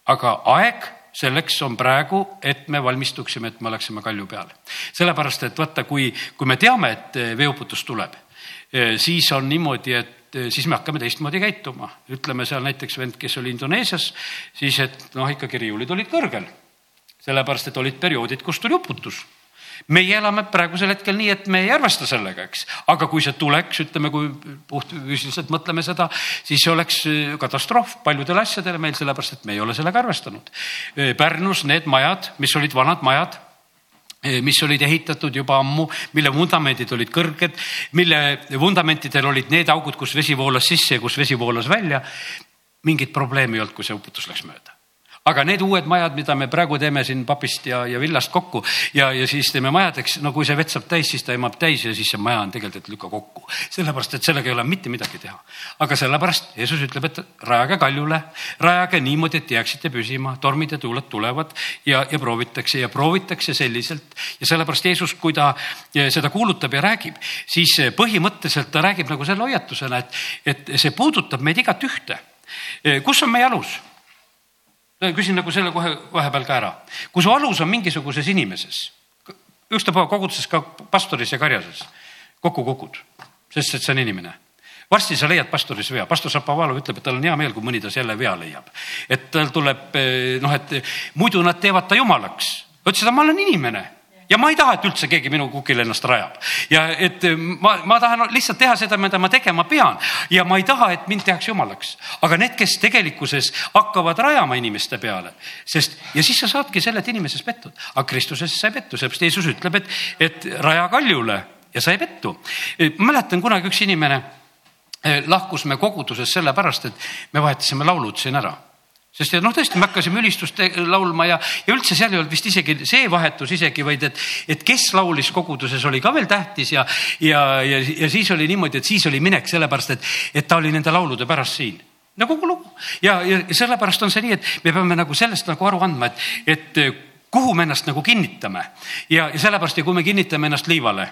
aga aeg selleks on praegu, et me valmistuksime, et me oleksime kalju peal. sellepärast, et vaata, kui, kui me teame, et veeuputus tuleb, siis on niimoodi, et siis me hakkame teistmoodi käituma. ütleme seal näiteks vend, kes oli Indoneesias, siis et noh, ikkagi riiulid olid kõrgel. sellepärast, et olid perioodid, kus tuli uputus meie elame praegusel hetkel nii, et me ei arvesta sellega, eks, aga kui see tuleks, ütleme, kui puhtfüüsiliselt mõtleme seda, siis see oleks katastroof paljudele asjadele meil, sellepärast et me ei ole sellega arvestanud. Pärnus need majad, mis olid vanad majad mis olid ehitatud juba ammu, mille vundamendid olid kõrged, mille vundamentidel olid need augud, kus vesi voolas sisse ja kus vesi voolas välja. mingit probleemi ei olnud, kui see uputus läks mööda aga need uued majad, mida me praegu teeme siin papist ja, ja villast kokku ja, ja siis teeme majadeks, no kui see vett saab täis, siis ta emab täis ja siis see maja on tegelikult, et lükka kokku. sellepärast, et sellega ei ole mitte midagi teha. aga sellepärast Jeesus ütleb, et rajage kaljule, rajage niimoodi, et jääksite püsima, tormid ja tuuled tulevad ja, ja proovitakse ja proovitakse selliselt. ja sellepärast Jeesus, kui ta seda kuulutab ja räägib, siis põhimõtteliselt ta räägib nagu selle hoiatusena, et, et see puudutab meid igat ühte. kus on meie alus? Küsin nagu selle kohe vahepeal ka ära. kui su alus on mingisuguses inimeses, ükstapuha koguduses ka pastoris ja karjases, kokku kukud, sest et see on inimene varsti sa leiad pastoris vea, pastor Šapovalov ütleb, et tal on hea meel, kui mõni tas jälle vea leiab. et tal tuleb eh, noh, et muidu nad teevad ta jumalaks. ütles, et ma olen inimene ja ma ei taha, et üldse keegi minu kukil ennast rajab ja et eh, ma, ma tahan lihtsalt teha seda, mida ma tegema pean ja ma ei taha, et mind tehakse jumalaks. aga need, kes tegelikkuses hakkavad rajama inimeste peale, sest ja siis sa saadki selle, et inimeses pettud, aga Kristuses sa ei pettu, sellepärast Jeesus ütleb, et, et raja kaljule ja sa ei pettu. Eh, mäletan kunagi üks inimene eh, lahkus me koguduses sellepärast, et me vahetasime laulud siin ära sest noh, tõesti, me hakkasime ülistust laulma ja, ja üldse seal ei olnud vist isegi see vahetus isegi, vaid et, et kes laulis koguduses, oli ka veel tähtis ja, ja, ja, ja siis oli niimoodi, et siis oli minek sellepärast, et, et ta oli nende laulude pärast siin. No kogu lugu. Ja, ja sellepärast on see nii, et me peame nagu sellest nagu aru andma, et, et kuhu me ennast nagu kinnitame. Ja, ja sellepärast ja kui me kinnitame ennast liivale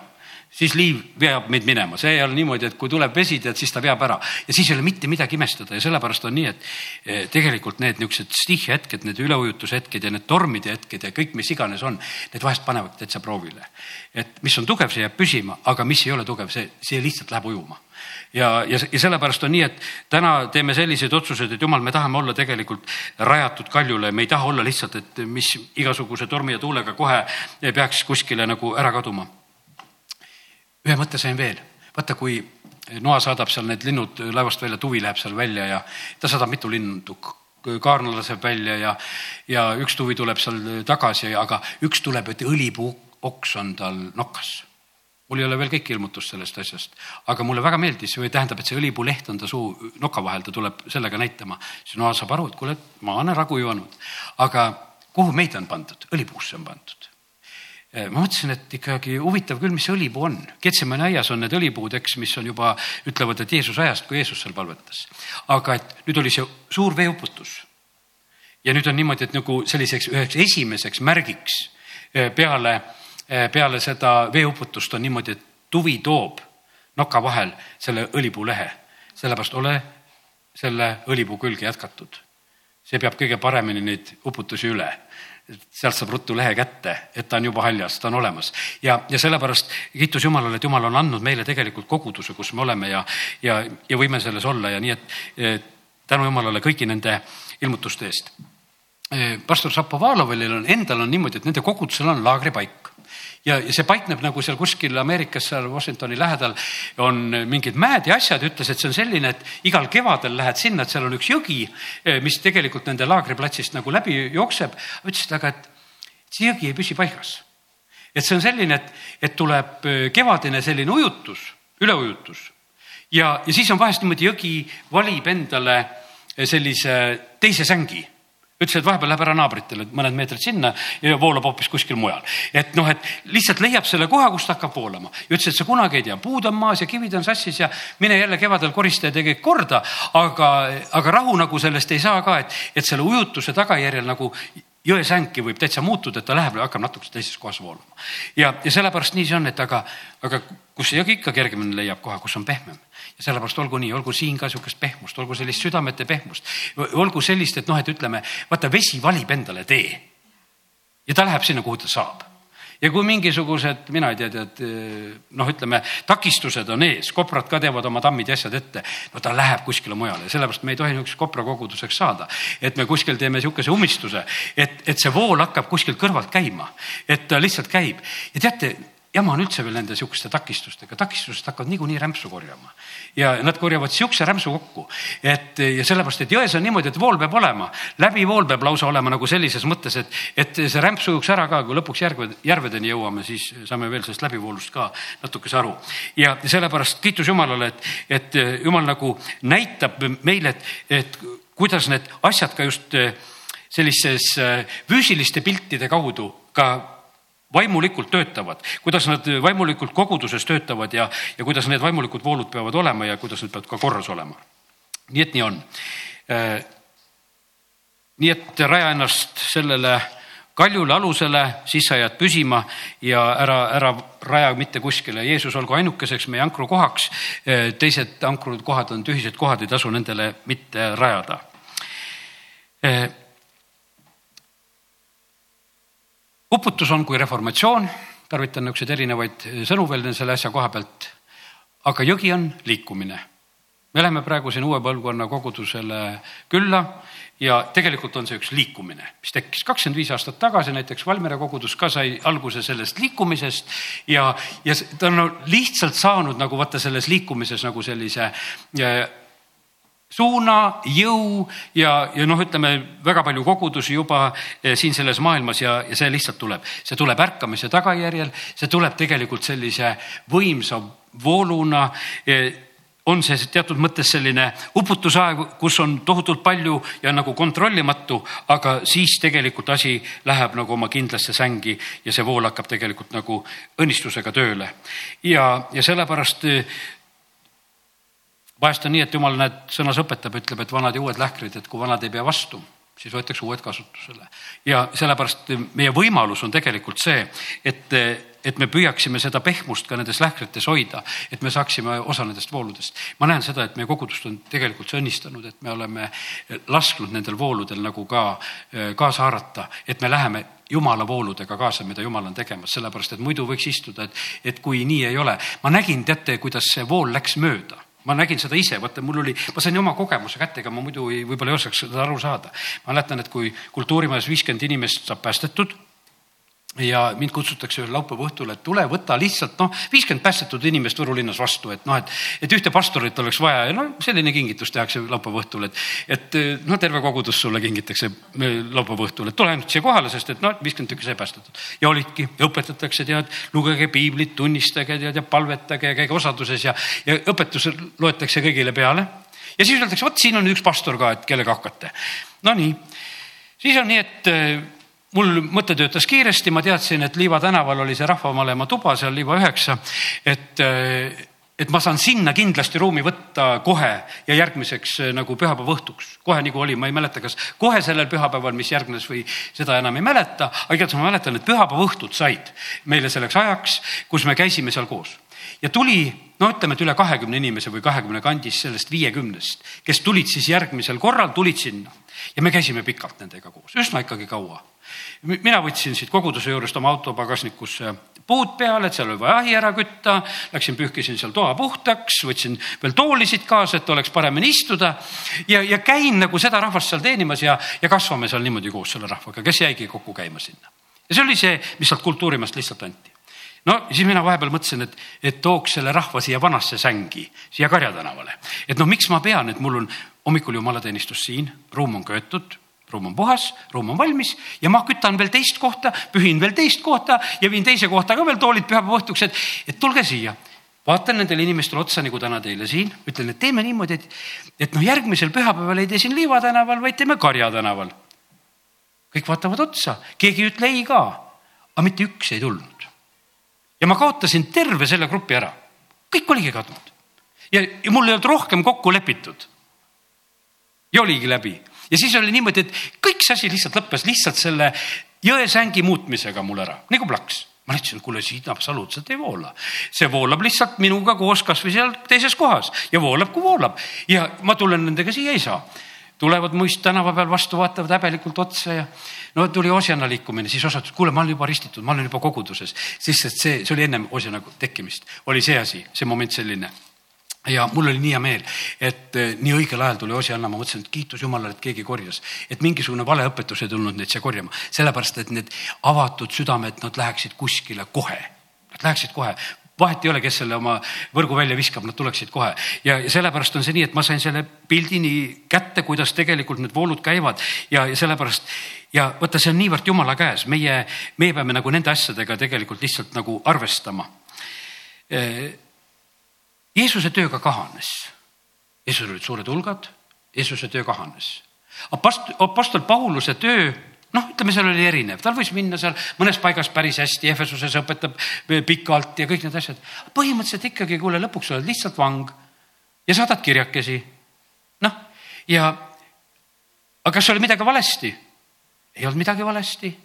siis liiv veab meid minema, see ei ole niimoodi, et kui tuleb vesi, tead, siis ta veab ära. Ja siis ei ole mitte midagi imestada. Ja sellepärast on nii, et eh, tegelikult need niisugused stiihihetked, need üleujutuse hetked ja need tormide hetked ja kõik, mis iganes on, need vahest panevad täitsa proovile. et mis on tugev, see jääb püsima, aga mis ei ole tugev, see, see lihtsalt läheb ujuma. Ja, ja, ja sellepärast on nii, et täna teeme selliseid otsuseid, et jumal, me tahame olla tegelikult rajatud kaljule, me ei taha olla lihtsalt, et mis igasuguse tormi ja tuulega kohe peaks kuskile nagu ära kaduma ühe mõtte sain veel, vaata, kui Noa saadab seal need linnud laevast välja, tuvi läheb seal välja ja ta saadab mitu lindu, kaarna laseb välja ja, ja üks tuvi tuleb seal tagasi, aga üks tuleb, et õlipuu-oks on tal nokkas mul ei ole veel kõik ilmutust sellest asjast, aga mulle väga meeldis või tähendab, et see õlipuuleht on ta suu noka vahel, ta tuleb sellega näitama. siis Noa saab aru, et kuule, ma olen ragu joonud, aga kuhu meid on pandud, õlipuusse on pandud ma mõtlesin, et ikkagi huvitav küll, mis see õlipuu on. Ketsemani aias on need õlipuud, eks, mis on juba, ütlevad, et Jeesuse ajast, kui Jeesus seal palvetas. aga et nüüd oli see suur veeuputus. ja nüüd on niimoodi, et nagu selliseks üheks esimeseks märgiks eh, peale, eh, peale seda veeuputust on niimoodi, et tuvi toob noka vahel selle õlipuulehe. sellepärast ole selle õlipuu külge jätkatud. see peab kõige paremini neid uputusi üle sealt saab ruttu lehe kätte, et ta on juba haljas, ta on olemas. ja, ja sellepärast kiitus Jumalale, et Jumal on andnud meile tegelikult koguduse, kus me oleme ja, ja, ja võime selles olla ja nii, et tänu Jumalale kõigi nende ilmutuste eest. pastor Šapovalovil on endal on niimoodi, et nende kogudusel on laagripaik ja, see paikneb nagu seal kuskil Ameerikas, seal Washingtoni lähedal on mingid mäed ja asjad, ütles, et see on selline, et igal kevadel lähed sinna, et seal on üks jõgi, eh, mis tegelikult nende laagriplatsist nagu läbi jookseb. ütles, et aga et see jõgi ei püsi paigas. et see on selline, et, et tuleb eh, kevadine selline ujutus, üleujutus ja, ja siis on vahest niimoodi jõgi valib endale eh, sellise teise sängi ütles, et vahepeal läheb ära naabritele mõned meetrid sinna ja voolab hoopis kuskil mujal. et noh, et lihtsalt leiab selle koha, kus ta hakkab voolama. ja ütles, et sa kunagi ei tea, puud on maas ja kivid on sassis ja mine jälle kevadel korista ja tee kõik korda. aga, aga rahu nagu sellest ei saa ka, et, et selle ujutuse tagajärjel nagu jõesänki võib täitsa muutuda, et ta läheb ja hakkab natukese teises kohas voolama. ja, ja sellepärast nii see on, et aga, aga kus jõgi ikka kergemini leiab koha, kus on pehmem ja sellepärast olgu nii, olgu siin ka sihukest pehmust, olgu sellist südamete pehmust, olgu sellist, et noh, et ütleme, vaata, vesi valib endale tee. ja ta läheb sinna, kuhu ta saab ja kui mingisugused, mina ei tea, tead noh, ütleme takistused on ees, koprad ka teevad oma tammid ja asjad ette, no ta läheb kuskile mujale ja sellepärast me ei tohi niisuguseks koprakoguduseks saada. et me kuskil teeme niisuguse umistuse, et, et see vool hakkab kuskilt kõrvalt käima, et ta lihtsalt käib ja teate jama on üldse veel nende sihukeste takistustega, takistused hakkavad niikuinii rämpsu korjama. ja nad korjavad sihukese rämpsu kokku, et ja sellepärast, et jões on niimoodi, et vool peab olema, läbivool peab lausa olema nagu sellises mõttes, et, et see rämps ujuks ära ka, kui lõpuks järve, järvedeni jõuame, siis saame veel sellest läbivoolust ka natukese aru. ja sellepärast kiitus Jumalale, et, et Jumal nagu näitab meile, et, et kuidas need asjad ka just sellises füüsiliste piltide kaudu ka vaimulikult töötavad, kuidas nad vaimulikult koguduses töötavad ja, ja kuidas need vaimulikud voolud peavad olema ja kuidas need peavad ka korras olema. nii et nii on. Äh, nii et raja ennast sellele kaljule alusele, siis sa jääd püsima ja ära, ära raja mitte kuskile. Jeesus olgu ainukeseks meie ankrukohaks. Äh, teised ankrukohad on tühised kohad, ei tasu nendele mitte rajada äh, uputus on kui reformatsioon, tarvitan niisuguseid erinevaid sõnu veel selle asja koha pealt. aga jõgi on liikumine. me läheme praegu siin uue põlvkonna kogudusele külla ja tegelikult on see üks liikumine, mis tekkis kakskümmend viis aastat tagasi, näiteks Valmiera kogudus ka sai alguse sellest liikumisest ja, ja ta on lihtsalt saanud nagu vaata selles liikumises nagu sellise suuna, jõu ja, ja noh, ütleme väga palju kogudusi juba eh, siin selles maailmas ja, ja see lihtsalt tuleb, see tuleb ärkamise tagajärjel, see tuleb tegelikult sellise võimsa vooluna. Eh, on see teatud mõttes selline uputusaeg, kus on tohutult palju ja nagu kontrollimatu, aga siis tegelikult asi läheb nagu oma kindlasse sängi ja see vool hakkab tegelikult nagu õnnistusega tööle. ja, ja sellepärast eh, vahest on nii, et jumal näed, sõnas õpetab, ütleb, et vanad ja uued lähkrid, et kui vanad ei pea vastu, siis võetakse uued kasutusele. ja sellepärast meie võimalus on tegelikult see, et et me püüaksime seda pehmust ka nendes lähkrites hoida, et me saaksime osa nendest vooludest. ma näen seda, et meie kogudust on tegelikult see õnnistanud, et me oleme lasknud nendel vooludel nagu ka äh, kaasa haarata, et me läheme jumala vooludega kaasa, mida jumal on tegemas, sellepärast et muidu võiks istuda, et, et kui nii ei ole. ma nägin, teate, kuidas see vool läks mööda ma nägin seda ise, vaata, mul oli, ma sain oma kogemuse kätte, ega ma muidu ei, võib-olla ei osaks seda aru saada. mäletan, et kui kultuurimajas viiskümmend inimest saab päästetud ja mind kutsutakse ühel laupäeva õhtul, et tule, võta lihtsalt noh, viiskümmend päästetud inimest Võru linnas vastu, et noh, et, et ühte pastorit oleks vaja ja no selline kingitus tehakse laupäeva õhtul, et, et no terve kogudus sulle kingitakse laupäeva õhtul, et tule ainult siia kohale, sest et noh, viiskümmend tükki sai päästetud. ja olidki õpetatakse, tead, lugege piiblit, tunnistage tead ja palvetage ja käige osaduses ja, ja õpetus loetakse kõigile peale. ja siis öeldakse, vot siin on üks pastor ka, et kellega hakkate. Nonii, siis on nii, et mul mõte töötas kiiresti, ma teadsin, et Liiva tänaval oli see rahvamalema tuba seal Liiva üheksa, et, et ma saan sinna kindlasti ruumi võtta kohe ja järgmiseks nagu pühapäeva õhtuks, kohe nagu oli, ma ei mäleta, kas kohe sellel pühapäeval, mis järgnes või seda enam ei mäleta, aga igatahes ma mäletan, et pühapäeva õhtud said meile selleks ajaks, kus me käisime seal koos. Ja tuli, no ütleme, et üle kahekümne inimese või kahekümne kandis sellest viiekümnest, kes tulid siis järgmisel korral, tulid sinna. Ja me käisime pikalt nendega koos, üsna ikkagi kaua mina võtsin siit koguduse juurest oma auto pagasnikusse puud peale, et seal oli vaja ahi ära kütta, läksin pühkisin seal toa puhtaks, võtsin veel toolisid kaasa, et oleks paremini istuda ja, ja käin nagu seda rahvast seal teenimas ja, ja kasvame seal niimoodi koos selle rahvaga, kes jäigi kokku käima sinna. ja see oli see, mis sealt kultuurimast lihtsalt anti no siis mina vahepeal mõtlesin, et, et tooks selle rahva siia vanasse sängi, siia Karja tänavale. et noh, miks ma pean, et mul on hommikul jumalateenistus siin, ruum on köetud, ruum on puhas, ruum on valmis ja ma kütan veel teist kohta, pühin veel teist kohta ja viin teise kohta ka veel toolid pühapäeva õhtuks, et, et tulge siia. vaatan nendele inimestele otsa, nagu täna teile siin, ütlen, et teeme niimoodi, et, et noh, järgmisel pühapäeval ei tee siin Liiva tänaval, vaid teeme Karja tänaval. kõik vaatavad otsa, keegi ei ütle ei ka, aga mitte üks ei tulnud. ja ma kaotasin terve selle grupi ära, kõik oligi kadunud ja, ja mul ei olnud rohkem kokku lepitud. ja oligi läbi ja siis oli niimoodi, et kõik see asi lihtsalt lõppes lihtsalt selle jõesängi muutmisega mul ära, nagu plaks. Ma ütlesin, kuule, siit absoluutselt ei voola. see voolab lihtsalt minuga koos kasvõi seal teises kohas ja voolab, kui voolab. Ja ma tulen nendega siia ei saa. tulevad muist tänava peal vastu, vaatavad häbelikult otsa ja no tuli Osjana liikumine, siis osad, kuule, ma olen juba ristitud, ma olen juba koguduses, sest et see, see oli ennem Osjana tekkimist, oli see asi, see moment selline ja mul oli nii hea meel, et eh, nii õigel ajal tuli Osianna, ma mõtlesin, et kiitus Jumalale, et keegi korjas, et mingisugune valeõpetus ei tulnud neid siia korjama, sellepärast et need avatud südamed, nad läheksid kuskile kohe. Nad läheksid kohe, vahet ei ole, kes selle oma võrgu välja viskab, nad tuleksid kohe. Ja, ja sellepärast on see nii, et ma sain selle pildi nii kätte, kuidas tegelikult need voolud käivad. Ja, ja sellepärast ja vaata, see on niivõrd jumala käes, meie, meie peame nagu nende asjadega tegelikult lihtsalt nagu arvestama. Eh, Jeesuse töö ka kahanes. Jeesusel olid suured hulgad, Jeesuse töö kahanes. Apost-, apostel Pauluse töö noh, ütleme, seal oli erinev, tal võis minna seal mõnes paigas päris hästi, Efesuses õpetab pikalt ja kõik need asjad. põhimõtteliselt ikkagi, kuule, lõpuks oled lihtsalt vang ja saadad kirjakesi. noh, ja aga kas oli midagi valesti? ei olnud midagi valesti.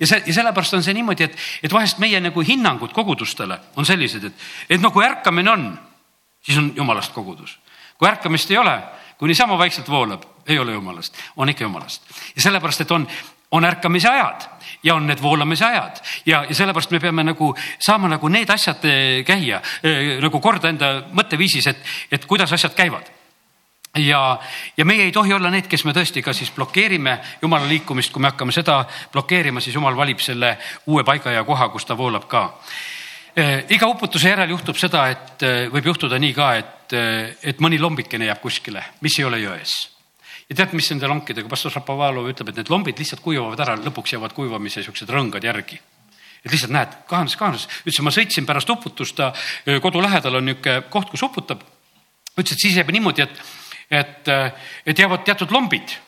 ja see, ja sellepärast on see niimoodi, et, et vahest meie nagu hinnangud kogudustele on sellised, et, et no kui ärkamine on siis on jumalast kogudus. kui ärkamist ei ole, kui niisama vaikselt voolab, ei ole jumalast, on ikka jumalast. ja sellepärast, et on, on ärkamise ajad ja on need voolamise ajad ja, ja sellepärast me peame nagu saama nagu need asjad eh, käia eh, nagu korda enda mõtteviisis, et, et kuidas asjad käivad ja, ja meie ei tohi olla need, kes me tõesti ka siis blokeerime jumala liikumist, kui me hakkame seda blokeerima, siis jumal valib selle uue paiga ja koha, kus ta voolab ka iga uputuse järel juhtub seda, et eh, võib juhtuda nii ka, et, eh, et mõni lombikene jääb kuskile, mis ei ole jões. ja tead, mis nende lonkidega, pastor Šapovalov ütleb, et need lombid lihtsalt kuivavad ära, lõpuks jäävad kuivamise siuksed rõngad järgi. Et lihtsalt näed, kahanes, kahanes, ütles, ma sõitsin pärast uputust, ta kodu lähedal on niisugune koht, kus uputab. Ütles, et siis jääb niimoodi, et, et, et jäävad teatud lombid.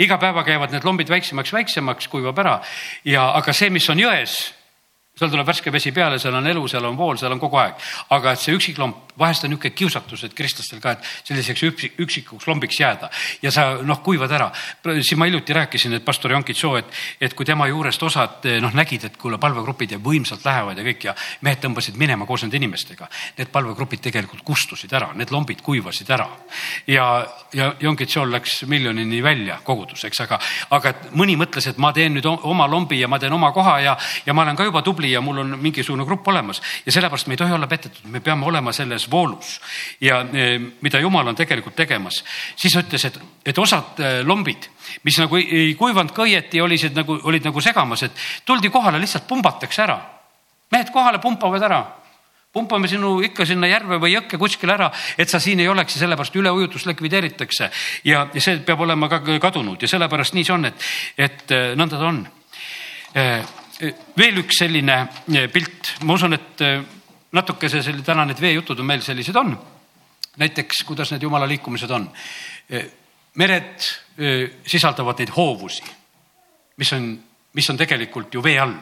Iga päevaga jäävad need lombid väiksemaks, väiksemaks, kuivab ära. Ja, aga see, mis on jões seal tuleb värske vesi peale, seal on elu, seal on vool, seal on kogu aeg. aga et see üksiklomp, vahest on niisugune kiusatus, et kristlastel ka, et selliseks üksik, üksikuks lombiks jääda ja sa noh, kuivad ära. siin ma hiljuti rääkisin, et pastor Jankit Soo, et, et kui tema juurest osad noh, nägid, et kuule, palvegrupid ja võimsalt lähevad ja kõik ja mehed tõmbasid minema koos nende inimestega. Need palvegrupid tegelikult kustusid ära, need lombid kuivasid ära. ja, ja Jankit Sool läks miljonini välja kogudus, eks, aga, aga mõni mõtles, et ma teen nüüd oma lombi ja ma teen oma koha ja, ja ma olen ka juba tubli tubli ja mul on mingisugune grupp olemas. Ja sellepärast me ei tohi olla petetud, me peame olema selles voolus. Ja e, mida jumal on tegelikult tegemas. siis ütles, et, et osad e, lombid, mis nagu ei, kuivanud ka õieti, olid nagu, olid nagu segamas, et tuldi kohale, lihtsalt pumbatakse ära. mehed kohale pumpavad ära. Pumpame sinu ikka sinna järve või jõkke kuskile ära, et sa siin ei oleks ja sellepärast üleujutus likvideeritakse. Ja, ja see peab olema ka kadunud. Ja sellepärast nii see on, et, et e, nõnda ta on veel üks selline eh, pilt, ma usun, et eh, natukese selle, täna need veejutud on meil sellised on. näiteks, kuidas need jumala liikumised on. Eh, mered sisaldavad neid hoovusi, mis on, mis on tegelikult ju vee all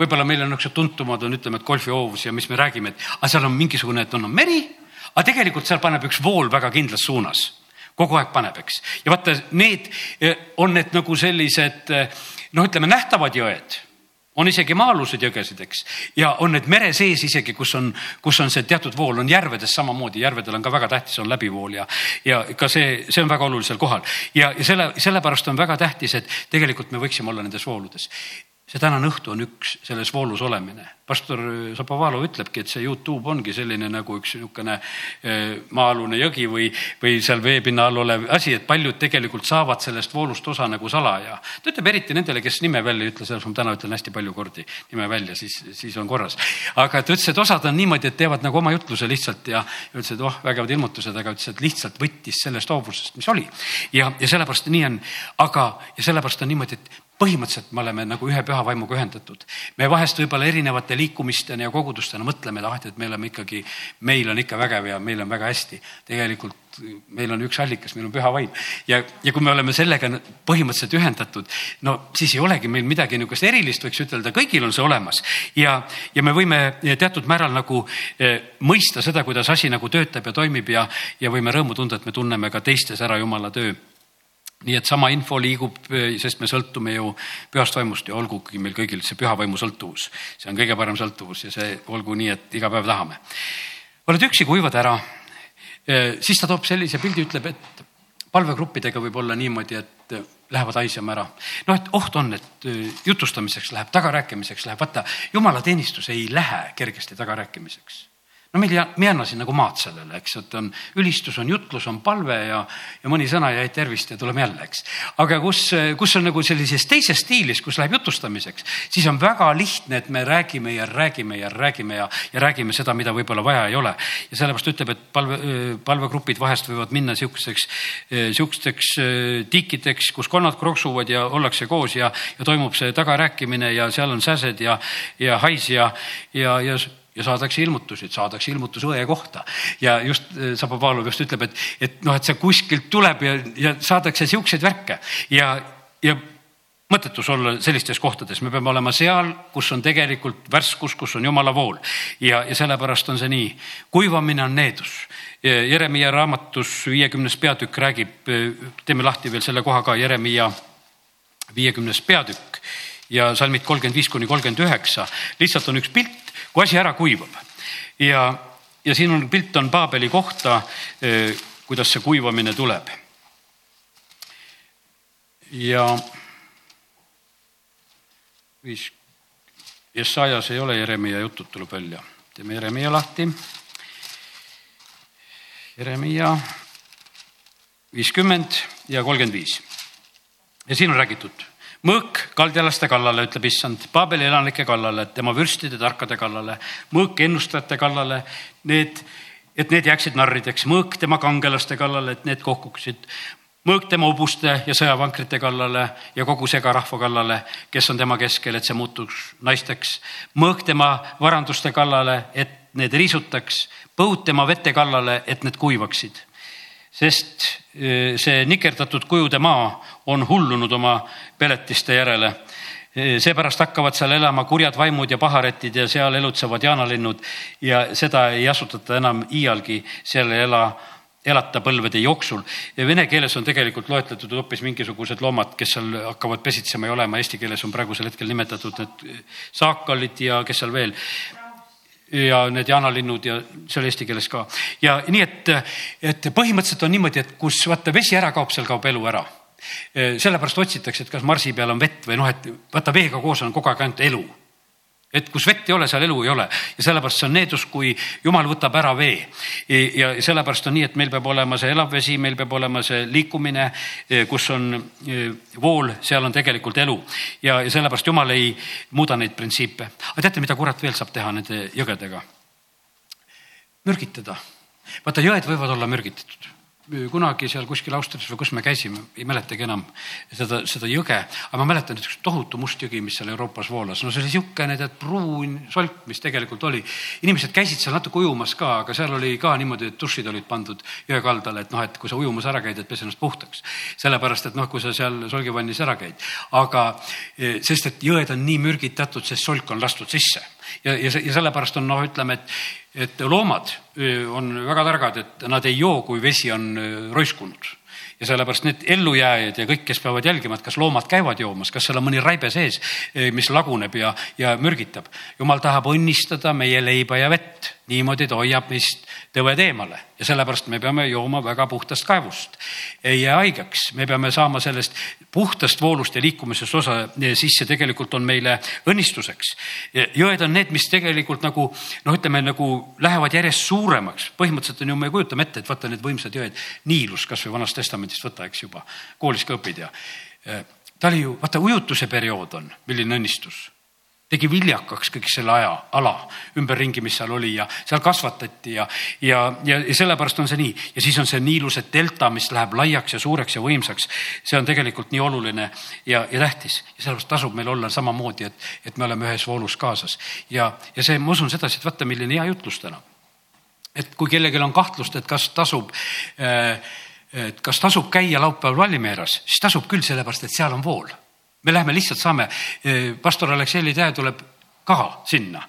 võib-olla meil on niisugused tuntumad on, ütleme, et golfihoovus ja mis me räägime, et aga seal on mingisugune, et on, on meri, aga tegelikult seal paneb üks vool väga kindlas suunas kogu aeg paneb, eks. ja vaata, need on need nagu sellised noh, ütleme nähtavad jõed. On isegi maa-alused jõgesid, eks, ja on need mere sees isegi, kus on, kus on see teatud vool, on järvedes samamoodi, järvedel on ka väga tähtis, on läbivool ja, ja ka see, see on väga olulisel kohal. Ja, ja selle, sellepärast on väga tähtis, et tegelikult me võiksime olla nendes vooludes see tänane õhtu on üks selles voolus olemine. pastor Zapovalov ütlebki, et see Youtube ongi selline nagu üks niisugune eh, maa-alune jõgi või, või seal veepinna all olev asi, et paljud tegelikult saavad sellest voolust osa nagu salaja. ta ütleb eriti nendele, kes nime välja ei ütle, sellepärast ma täna ütlen hästi palju kordi nime välja, siis, siis on korras. aga ta ütles, et osad on niimoodi, et teevad nagu oma jutluse lihtsalt ja ütles, et oh, vägevad ilmutused, aga ütles, et lihtsalt võttis sellest hoovusest, mis oli. ja, ja sellepärast nii on, aga, ja sellepärast on niimoodi, et põhimõtteliselt me oleme nagu ühe püha vaimuga ühendatud. me vahest võib-olla erinevate liikumistena ja kogudustena mõtleme, et ah, et me oleme ikkagi, meil on ikka vägev ja meil on väga hästi. tegelikult meil on üks allikas, meil on püha vaim ja, ja kui me oleme sellega põhimõtteliselt ühendatud, no siis ei olegi meil midagi niisugust erilist, võiks ütelda, kõigil on see olemas ja, ja me võime teatud määral nagu eh, mõista seda, kuidas asi nagu töötab ja toimib ja, ja võime rõõmu tunda, et me tunneme ka teistes ära jumala töö nii et sama info liigub, sest me sõltume ju pühast vaimust ja olgugi meil kõigil see püha vaimu sõltuvus, see on kõige parem sõltuvus ja see olgu nii, et iga päev tahame. oled üksi, kuivad ära, siis ta toob sellise pildi, ütleb, et palvegruppidega võib olla niimoodi, et lähevad haisema ära. noh, et oht on, et jutustamiseks läheb, tagarääkimiseks läheb, vaata jumalateenistus ei lähe kergesti tagarääkimiseks no meil ei, me ei anna siin nagu maad sellele, eks, et on ülistus, on jutlus, on palve ja, ja mõni sõna ja tervist ja tuleme jälle, eks. aga kus, kus on nagu sellises teises stiilis, kus läheb jutustamiseks, siis on väga lihtne, et me räägime ja räägime ja räägime ja, ja räägime seda, mida võib-olla vaja ei ole. ja sellepärast ütleb, et palve, palvegrupid vahest võivad minna sihukeseks, sihukesteks tiikideks, kus konnad kroksuvad ja ollakse koos ja, ja toimub see tagarääkimine ja seal on säsed ja, ja hais ja, ja, ja ja saadakse ilmutusi, saadakse ilmutus õe kohta ja just Zapovalov just ütleb, et, et noh, et see kuskilt tuleb ja, ja saadakse siukseid värke ja, ja mõttetus olla sellistes kohtades, me peame olema seal, kus on tegelikult värskus, kus on jumala vool ja, ja sellepärast on see nii. kuivamine on needus. Jeremiah raamatus viiekümnes peatükk räägib, teeme lahti veel selle koha ka, Jeremiah viiekümnes peatükk ja salmid kolmkümmend viis kuni kolmkümmend üheksa. lihtsalt on üks pilt kui asi ära kuivab ja, ja siin on pilt on Paabeli kohta, eh, kuidas see kuivamine tuleb. ja viis, Jesajas ei ole Jeremiah jutud, tuleb välja, teeme Jeremiah lahti. Jeremiah viiskümmend ja kolmkümmend viis. ja siin on räägitud mõõk kaldjalaste kallale, ütleb issand, Paabeli elanike kallale, tema vürstide tarkade kallale, mõõk ennustajate kallale, need, et need jääksid narrideks, mõõk tema kangelaste kallale, et need kohkuksid, mõõk tema hobuste ja sõjavankrite kallale ja kogu segarahva kallale, kes on tema keskel, et see muutuks naisteks. mõõk tema varanduste kallale, et need riisutaks, põud tema vete kallale, et need kuivaksid. sest eh, see nikerdatud kujude maa on hullunud oma peletiste järele seepärast hakkavad seal elama kurjad vaimud ja paharetid ja seal elutsevad jaanalinnud ja seda ei asutata enam iialgi, seal ei ela elata põlvede jooksul. ja vene keeles on tegelikult loetletud hoopis mingisugused loomad, kes seal hakkavad pesitsema ja olema, eesti keeles on praegusel hetkel nimetatud need saakalid ja kes seal veel ja need jaanalinnud ja see oli eesti keeles ka. ja nii, et, et põhimõtteliselt on niimoodi, et kus vaata vesi ära kaob, seal kaob elu ära sellepärast otsitakse, et kas marsi peal on vett või noh, et vaata veega koos on kogu aeg ainult elu. et kus vett ei ole, seal elu ei ole ja sellepärast see on needus, kui jumal võtab ära vee. ja sellepärast on nii, et meil peab olema see elav vesi, meil peab olema see liikumine, kus on vool, seal on tegelikult elu ja, ja sellepärast jumal ei muuda neid printsiipe. aga teate, mida kurat veel saab teha nende jõgedega? mürgitada. vaata, jõed võivad olla mürgitatud kunagi seal kuskil Austrias või kus me käisime, ei mäletagi enam seda, seda jõge, aga ma mäletan, et üks tohutu must jõgi, mis seal Euroopas voolas, no see oli niisugune tead pruun solk, mis tegelikult oli. inimesed käisid seal natuke ujumas ka, aga seal oli ka niimoodi, et dušid olid pandud jõe kaldale, et noh, et kui sa ujumas ära käid, et pese ennast puhtaks. sellepärast, et noh, kui sa seal solgivannis ära käid, aga e, sest et jõed on nii mürgitatud, sest solk on lastud sisse ja, ja, ja sellepärast on noh, ütleme, et et loomad on väga targad, et nad ei joo, kui vesi on roiskunud ja sellepärast need ellujääjad ja kõik, kes peavad jälgima, et kas loomad käivad joomas, kas seal on mõni raibe sees, mis laguneb ja, ja mürgitab. jumal tahab õnnistada meie leiba ja vett, niimoodi ta hoiab meist tõved eemale ja sellepärast me peame jooma väga puhtast kaevust. ei jää haigeks, me peame saama sellest puhtast voolust ja liikumisest osa, siis see tegelikult on meile õnnistuseks. jõed on need, mis tegelikult nagu noh, ütleme nagu lähevad järjest suuremaks. põhimõtteliselt on ju, me kujutame ette, et vaata need võimsad jõed, Niilus kasvõi Vanast Testamendist võta, eks juba, koolis ka õpid ja ta oli ju, vaata ujutuse periood on, milline õnnistus tegi viljakaks kõik selle aja, ala ümberringi, mis seal oli ja seal kasvatati ja, ja, ja, ja sellepärast on see nii. ja siis on see Niiluse delta, mis läheb laiaks ja suureks ja võimsaks. see on tegelikult nii oluline ja, ja tähtis ja sellepärast tasub meil olla samamoodi, et, et me oleme ühes voolus kaasas. ja, ja see, ma usun sedasi, et vaata, milline hea jutlus täna. et kui kellelgi on kahtlust, et kas tasub äh, et kas tasub käia laupäeval Vallimeeras, siis tasub küll, sellepärast et seal on vool me lähme lihtsalt saame, pastor Aleksei Tähe tuleb ka sinna,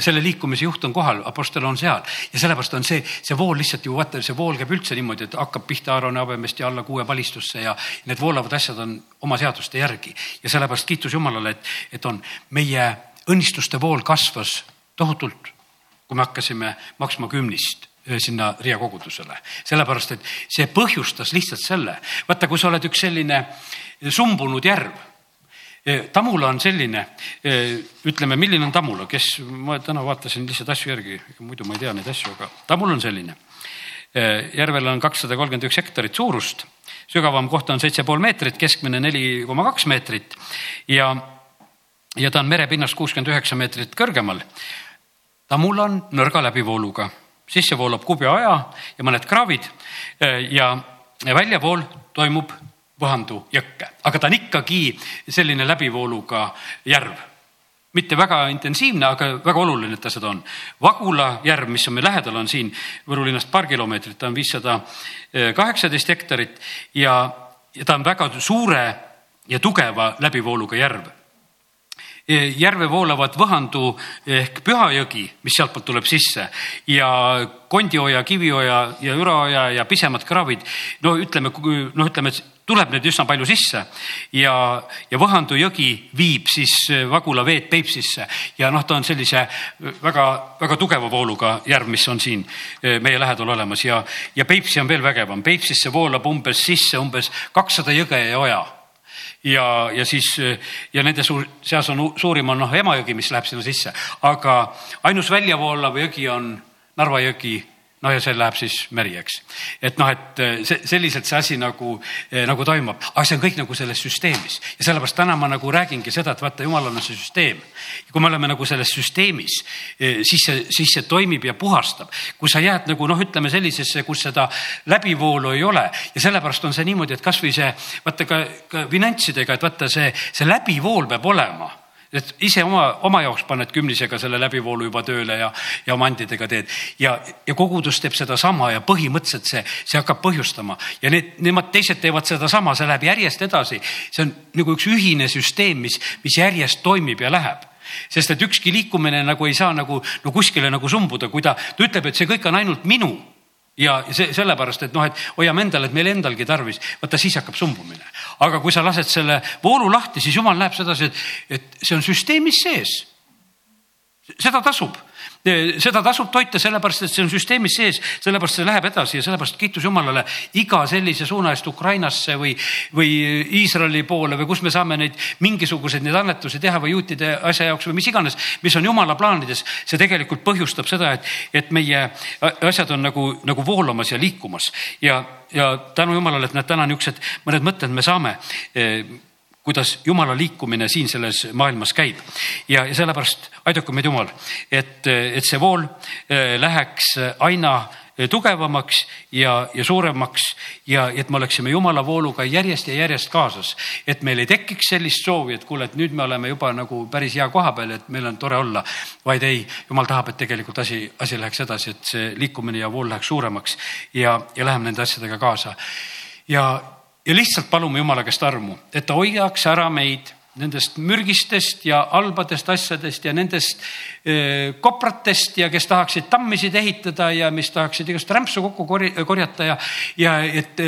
selle liikumise juht on kohal, apostel on seal. Ja sellepärast on see, see vool lihtsalt ju vaata, see vool käib üldse niimoodi, et hakkab pihta Aaroni habemest ja alla kuue palistusse ja need voolavad asjad on oma seaduste järgi. Ja sellepärast kiitus Jumalale, et, et on meie õnnistuste vool kasvas tohutult, kui me hakkasime maksma kümnist sinna Riia kogudusele, sellepärast et see põhjustas lihtsalt selle, vaata, kui sa oled üks selline sumbunud järv Tamula on selline, ütleme, milline on Tamula, kes, ma täna vaatasin lihtsalt asju järgi, muidu ma ei tea neid asju, aga Tamul on selline. järvel on kakssada kolmkümmend üks hektarit suurust, sügavam koht on seitse pool meetrit, keskmine neli koma kaks meetrit ja, ja ta on merepinnast kuuskümmend üheksa meetrit kõrgemal. Tamul on nõrga läbivooluga, sisse voolab kubjaaja ja mõned kraavid ja väljavool toimub Võhandu jõkke, aga ta on ikkagi selline läbivooluga järv. Mitte väga intensiivne, aga väga oluline, et ta seda on. Vagula järv, mis on meil lähedal, on siin Võru linnast paar kilomeetrit, ta on viissada kaheksateist hektarit ja, ja ta on väga suure ja tugeva läbivooluga järv järve voolavad Võhandu ehk Pühajõgi, mis sealtpoolt tuleb sisse ja Kondioja, Kivioja ja Üraoja ja pisemad kraavid. no ütleme, noh, ütleme, et tuleb neid üsna palju sisse ja, ja Võhandu jõgi viib siis Vagula veed Peipsisse ja noh, ta on sellise väga-väga tugeva vooluga järv, mis on siin eh, meie lähedal olemas ja, ja Peipsi on veel vägevam. Peipsisse voolab umbes sisse umbes kakssada jõge ja oja ja, ja siis ja nende suur, seas on suurim on noh, Emajõgi, mis läheb sinna sisse, aga ainus väljavoolav jõgi on Narva jõgi no ja see läheb siis meri, eks. et noh, et eh, see selliselt see asi nagu, eh, nagu toimub, aga see on kõik nagu selles süsteemis ja sellepärast täna ma nagu räägingi seda, et vaata, jumalal on see süsteem. kui me oleme nagu selles süsteemis, eh, siis see, siis see toimib ja puhastab. kui sa jääd nagu noh, ütleme sellisesse, kus seda läbivoolu ei ole ja sellepärast on see niimoodi, et kasvõi see vaata ka, ka finantsidega, et vaata see, see läbivool peab olema et ise oma, oma jaoks paned kümnisega selle läbivoolu juba tööle ja, ja oma andidega teed. Ja, ja kogudus teeb sedasama ja põhimõtteliselt see, see hakkab põhjustama. Ja need, nemad teised teevad sedasama, see läheb järjest edasi. see on nagu üks ühine süsteem, mis, mis järjest toimib ja läheb. Sest et ükski liikumine nagu ei saa nagu no kuskile nagu sumbuda, kui ta, ta ütleb, et see kõik on ainult minu ja see sellepärast, et noh, et hoiame endale, et meil endalgi tarvis, vaata siis hakkab sumbumine. aga kui sa lased selle voolu lahti, siis jumal näeb sedasi, et, et see on süsteemis sees. Seda tasub seda tasub toita, sellepärast et see on süsteemis sees, sellepärast see läheb edasi ja sellepärast kiitus Jumalale iga sellise suuna eest Ukrainasse või, või Iisraeli poole või kus me saame neid mingisuguseid neid annetusi teha või juutide asja jaoks või mis iganes, mis on Jumala plaanides. see tegelikult põhjustab seda, et, et meie asjad on nagu, nagu voolamas ja liikumas ja, ja tänu Jumalale, et näed, täna niisugused mõned mõtted me saame kuidas jumala liikumine siin selles maailmas käib. ja, ja sellepärast aidaku meid Jumal, et, et see vool eh, läheks aina tugevamaks ja, ja suuremaks ja et me oleksime jumala vooluga järjest ja järjest kaasas. et meil ei tekiks sellist soovi, et kuule, et nüüd me oleme juba nagu päris hea koha peal, et meil on tore olla. vaid ei, jumal tahab, et tegelikult asi, asi läheks edasi, et see liikumine ja vool läheks suuremaks ja, ja läheme nende asjadega kaasa. ja ja lihtsalt palume Jumala käest armu, et ta hoiaks ära meid nendest mürgistest ja halbadest asjadest ja nendest kopratest ja kes tahaksid tammisid ehitada ja mis tahaksid igast rämpsu kokku korjata ja, ja et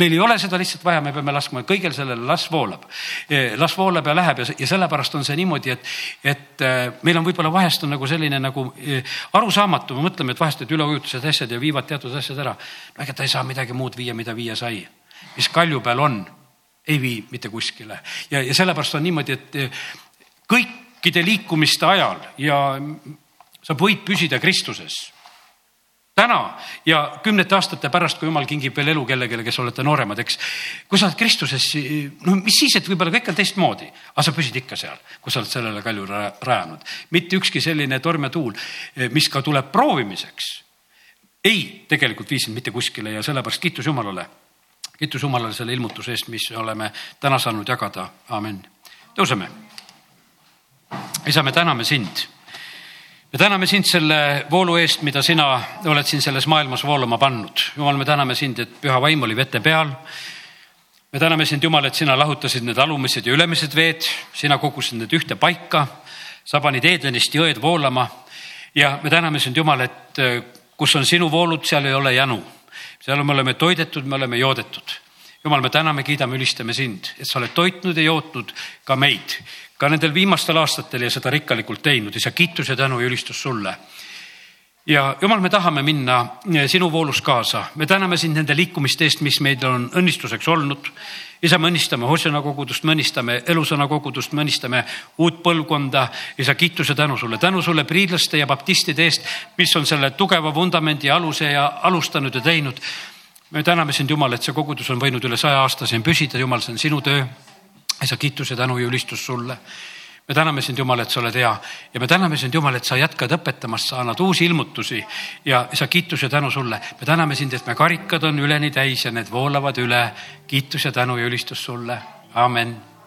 meil ei ole seda lihtsalt vaja, me peame laskma kõigel sellele, las voolab. las voolab ja läheb ja, ja sellepärast on see niimoodi, et, et meil on võib-olla vahest on nagu selline nagu arusaamatu, me mõtleme, et vahest, et üleujutused asjad ja viivad teatud asjad ära. no ega ta ei saa midagi muud viia, mida viia sai mis kalju peal on, ei vii mitte kuskile ja, ja sellepärast on niimoodi, et eh, kõikide liikumiste ajal ja sa võid püsida Kristuses täna ja kümnete aastate pärast, kui jumal kingib veel elu kellelegi, kes olete nooremad, eks. kui sa oled Kristuses, no mis siis, et võib-olla kõik on teistmoodi, aga sa püsid ikka seal, kui sa oled sellele kalju rajanud. mitte ükski selline torm ja tuul, eh, mis ka tuleb proovimiseks, ei tegelikult vii sind mitte kuskile ja sellepärast kiitus Jumalale kiitus Jumalale selle ilmutuse eest, mis oleme täna saanud jagada, amin. tõuseme. isa, me täname sind. me täname sind selle voolu eest, mida sina oled siin selles maailmas voolama pannud. jumal, me täname sind, et püha vaim oli vete peal. me täname sind, Jumal, et sina lahutasid need alumised ja ülemised veed, sina kogusid need ühte paika. sa panid Eedlenist jõed voolama ja me täname sind, Jumal, et kus on sinu voolud, seal ei ole janu seal me oleme toidetud, me oleme joodetud. jumal, me täname, kiidame, ülistame sind, et sa oled toitnud ja jootnud ka meid, ka nendel viimastel aastatel ja seda rikkalikult teinud ja sa kiitus ja tänu ja ülistus sulle ja jumal, me tahame minna eh, sinu voolus kaasa, me täname sind nende liikumiste eest, mis meid on õnnistuseks olnud. isa, me õnnistame Hosjana kogudust, me õnnistame Elusõna kogudust, me õnnistame uut põlvkonda. isa, kiituse tänu sulle, tänu sulle priidlaste ja baptistide eest, mis on selle tugeva vundamendi aluse ja alustanud ja teinud. me täname sind, Jumal, et see kogudus on võinud üle saja aasta siin püsida, Jumal, see on sinu töö. isa, kiituse, tänu ja ülistus sulle me täname sind, Jumal, et sa oled hea ja me täname sind, Jumal, et sa jätkad õpetamast, sa annad uusi ilmutusi ja sa kiitus ja tänu sulle. me täname sind, et me karikad on üleni täis ja need voolavad üle. kiitus ja tänu ja ülistus sulle, amen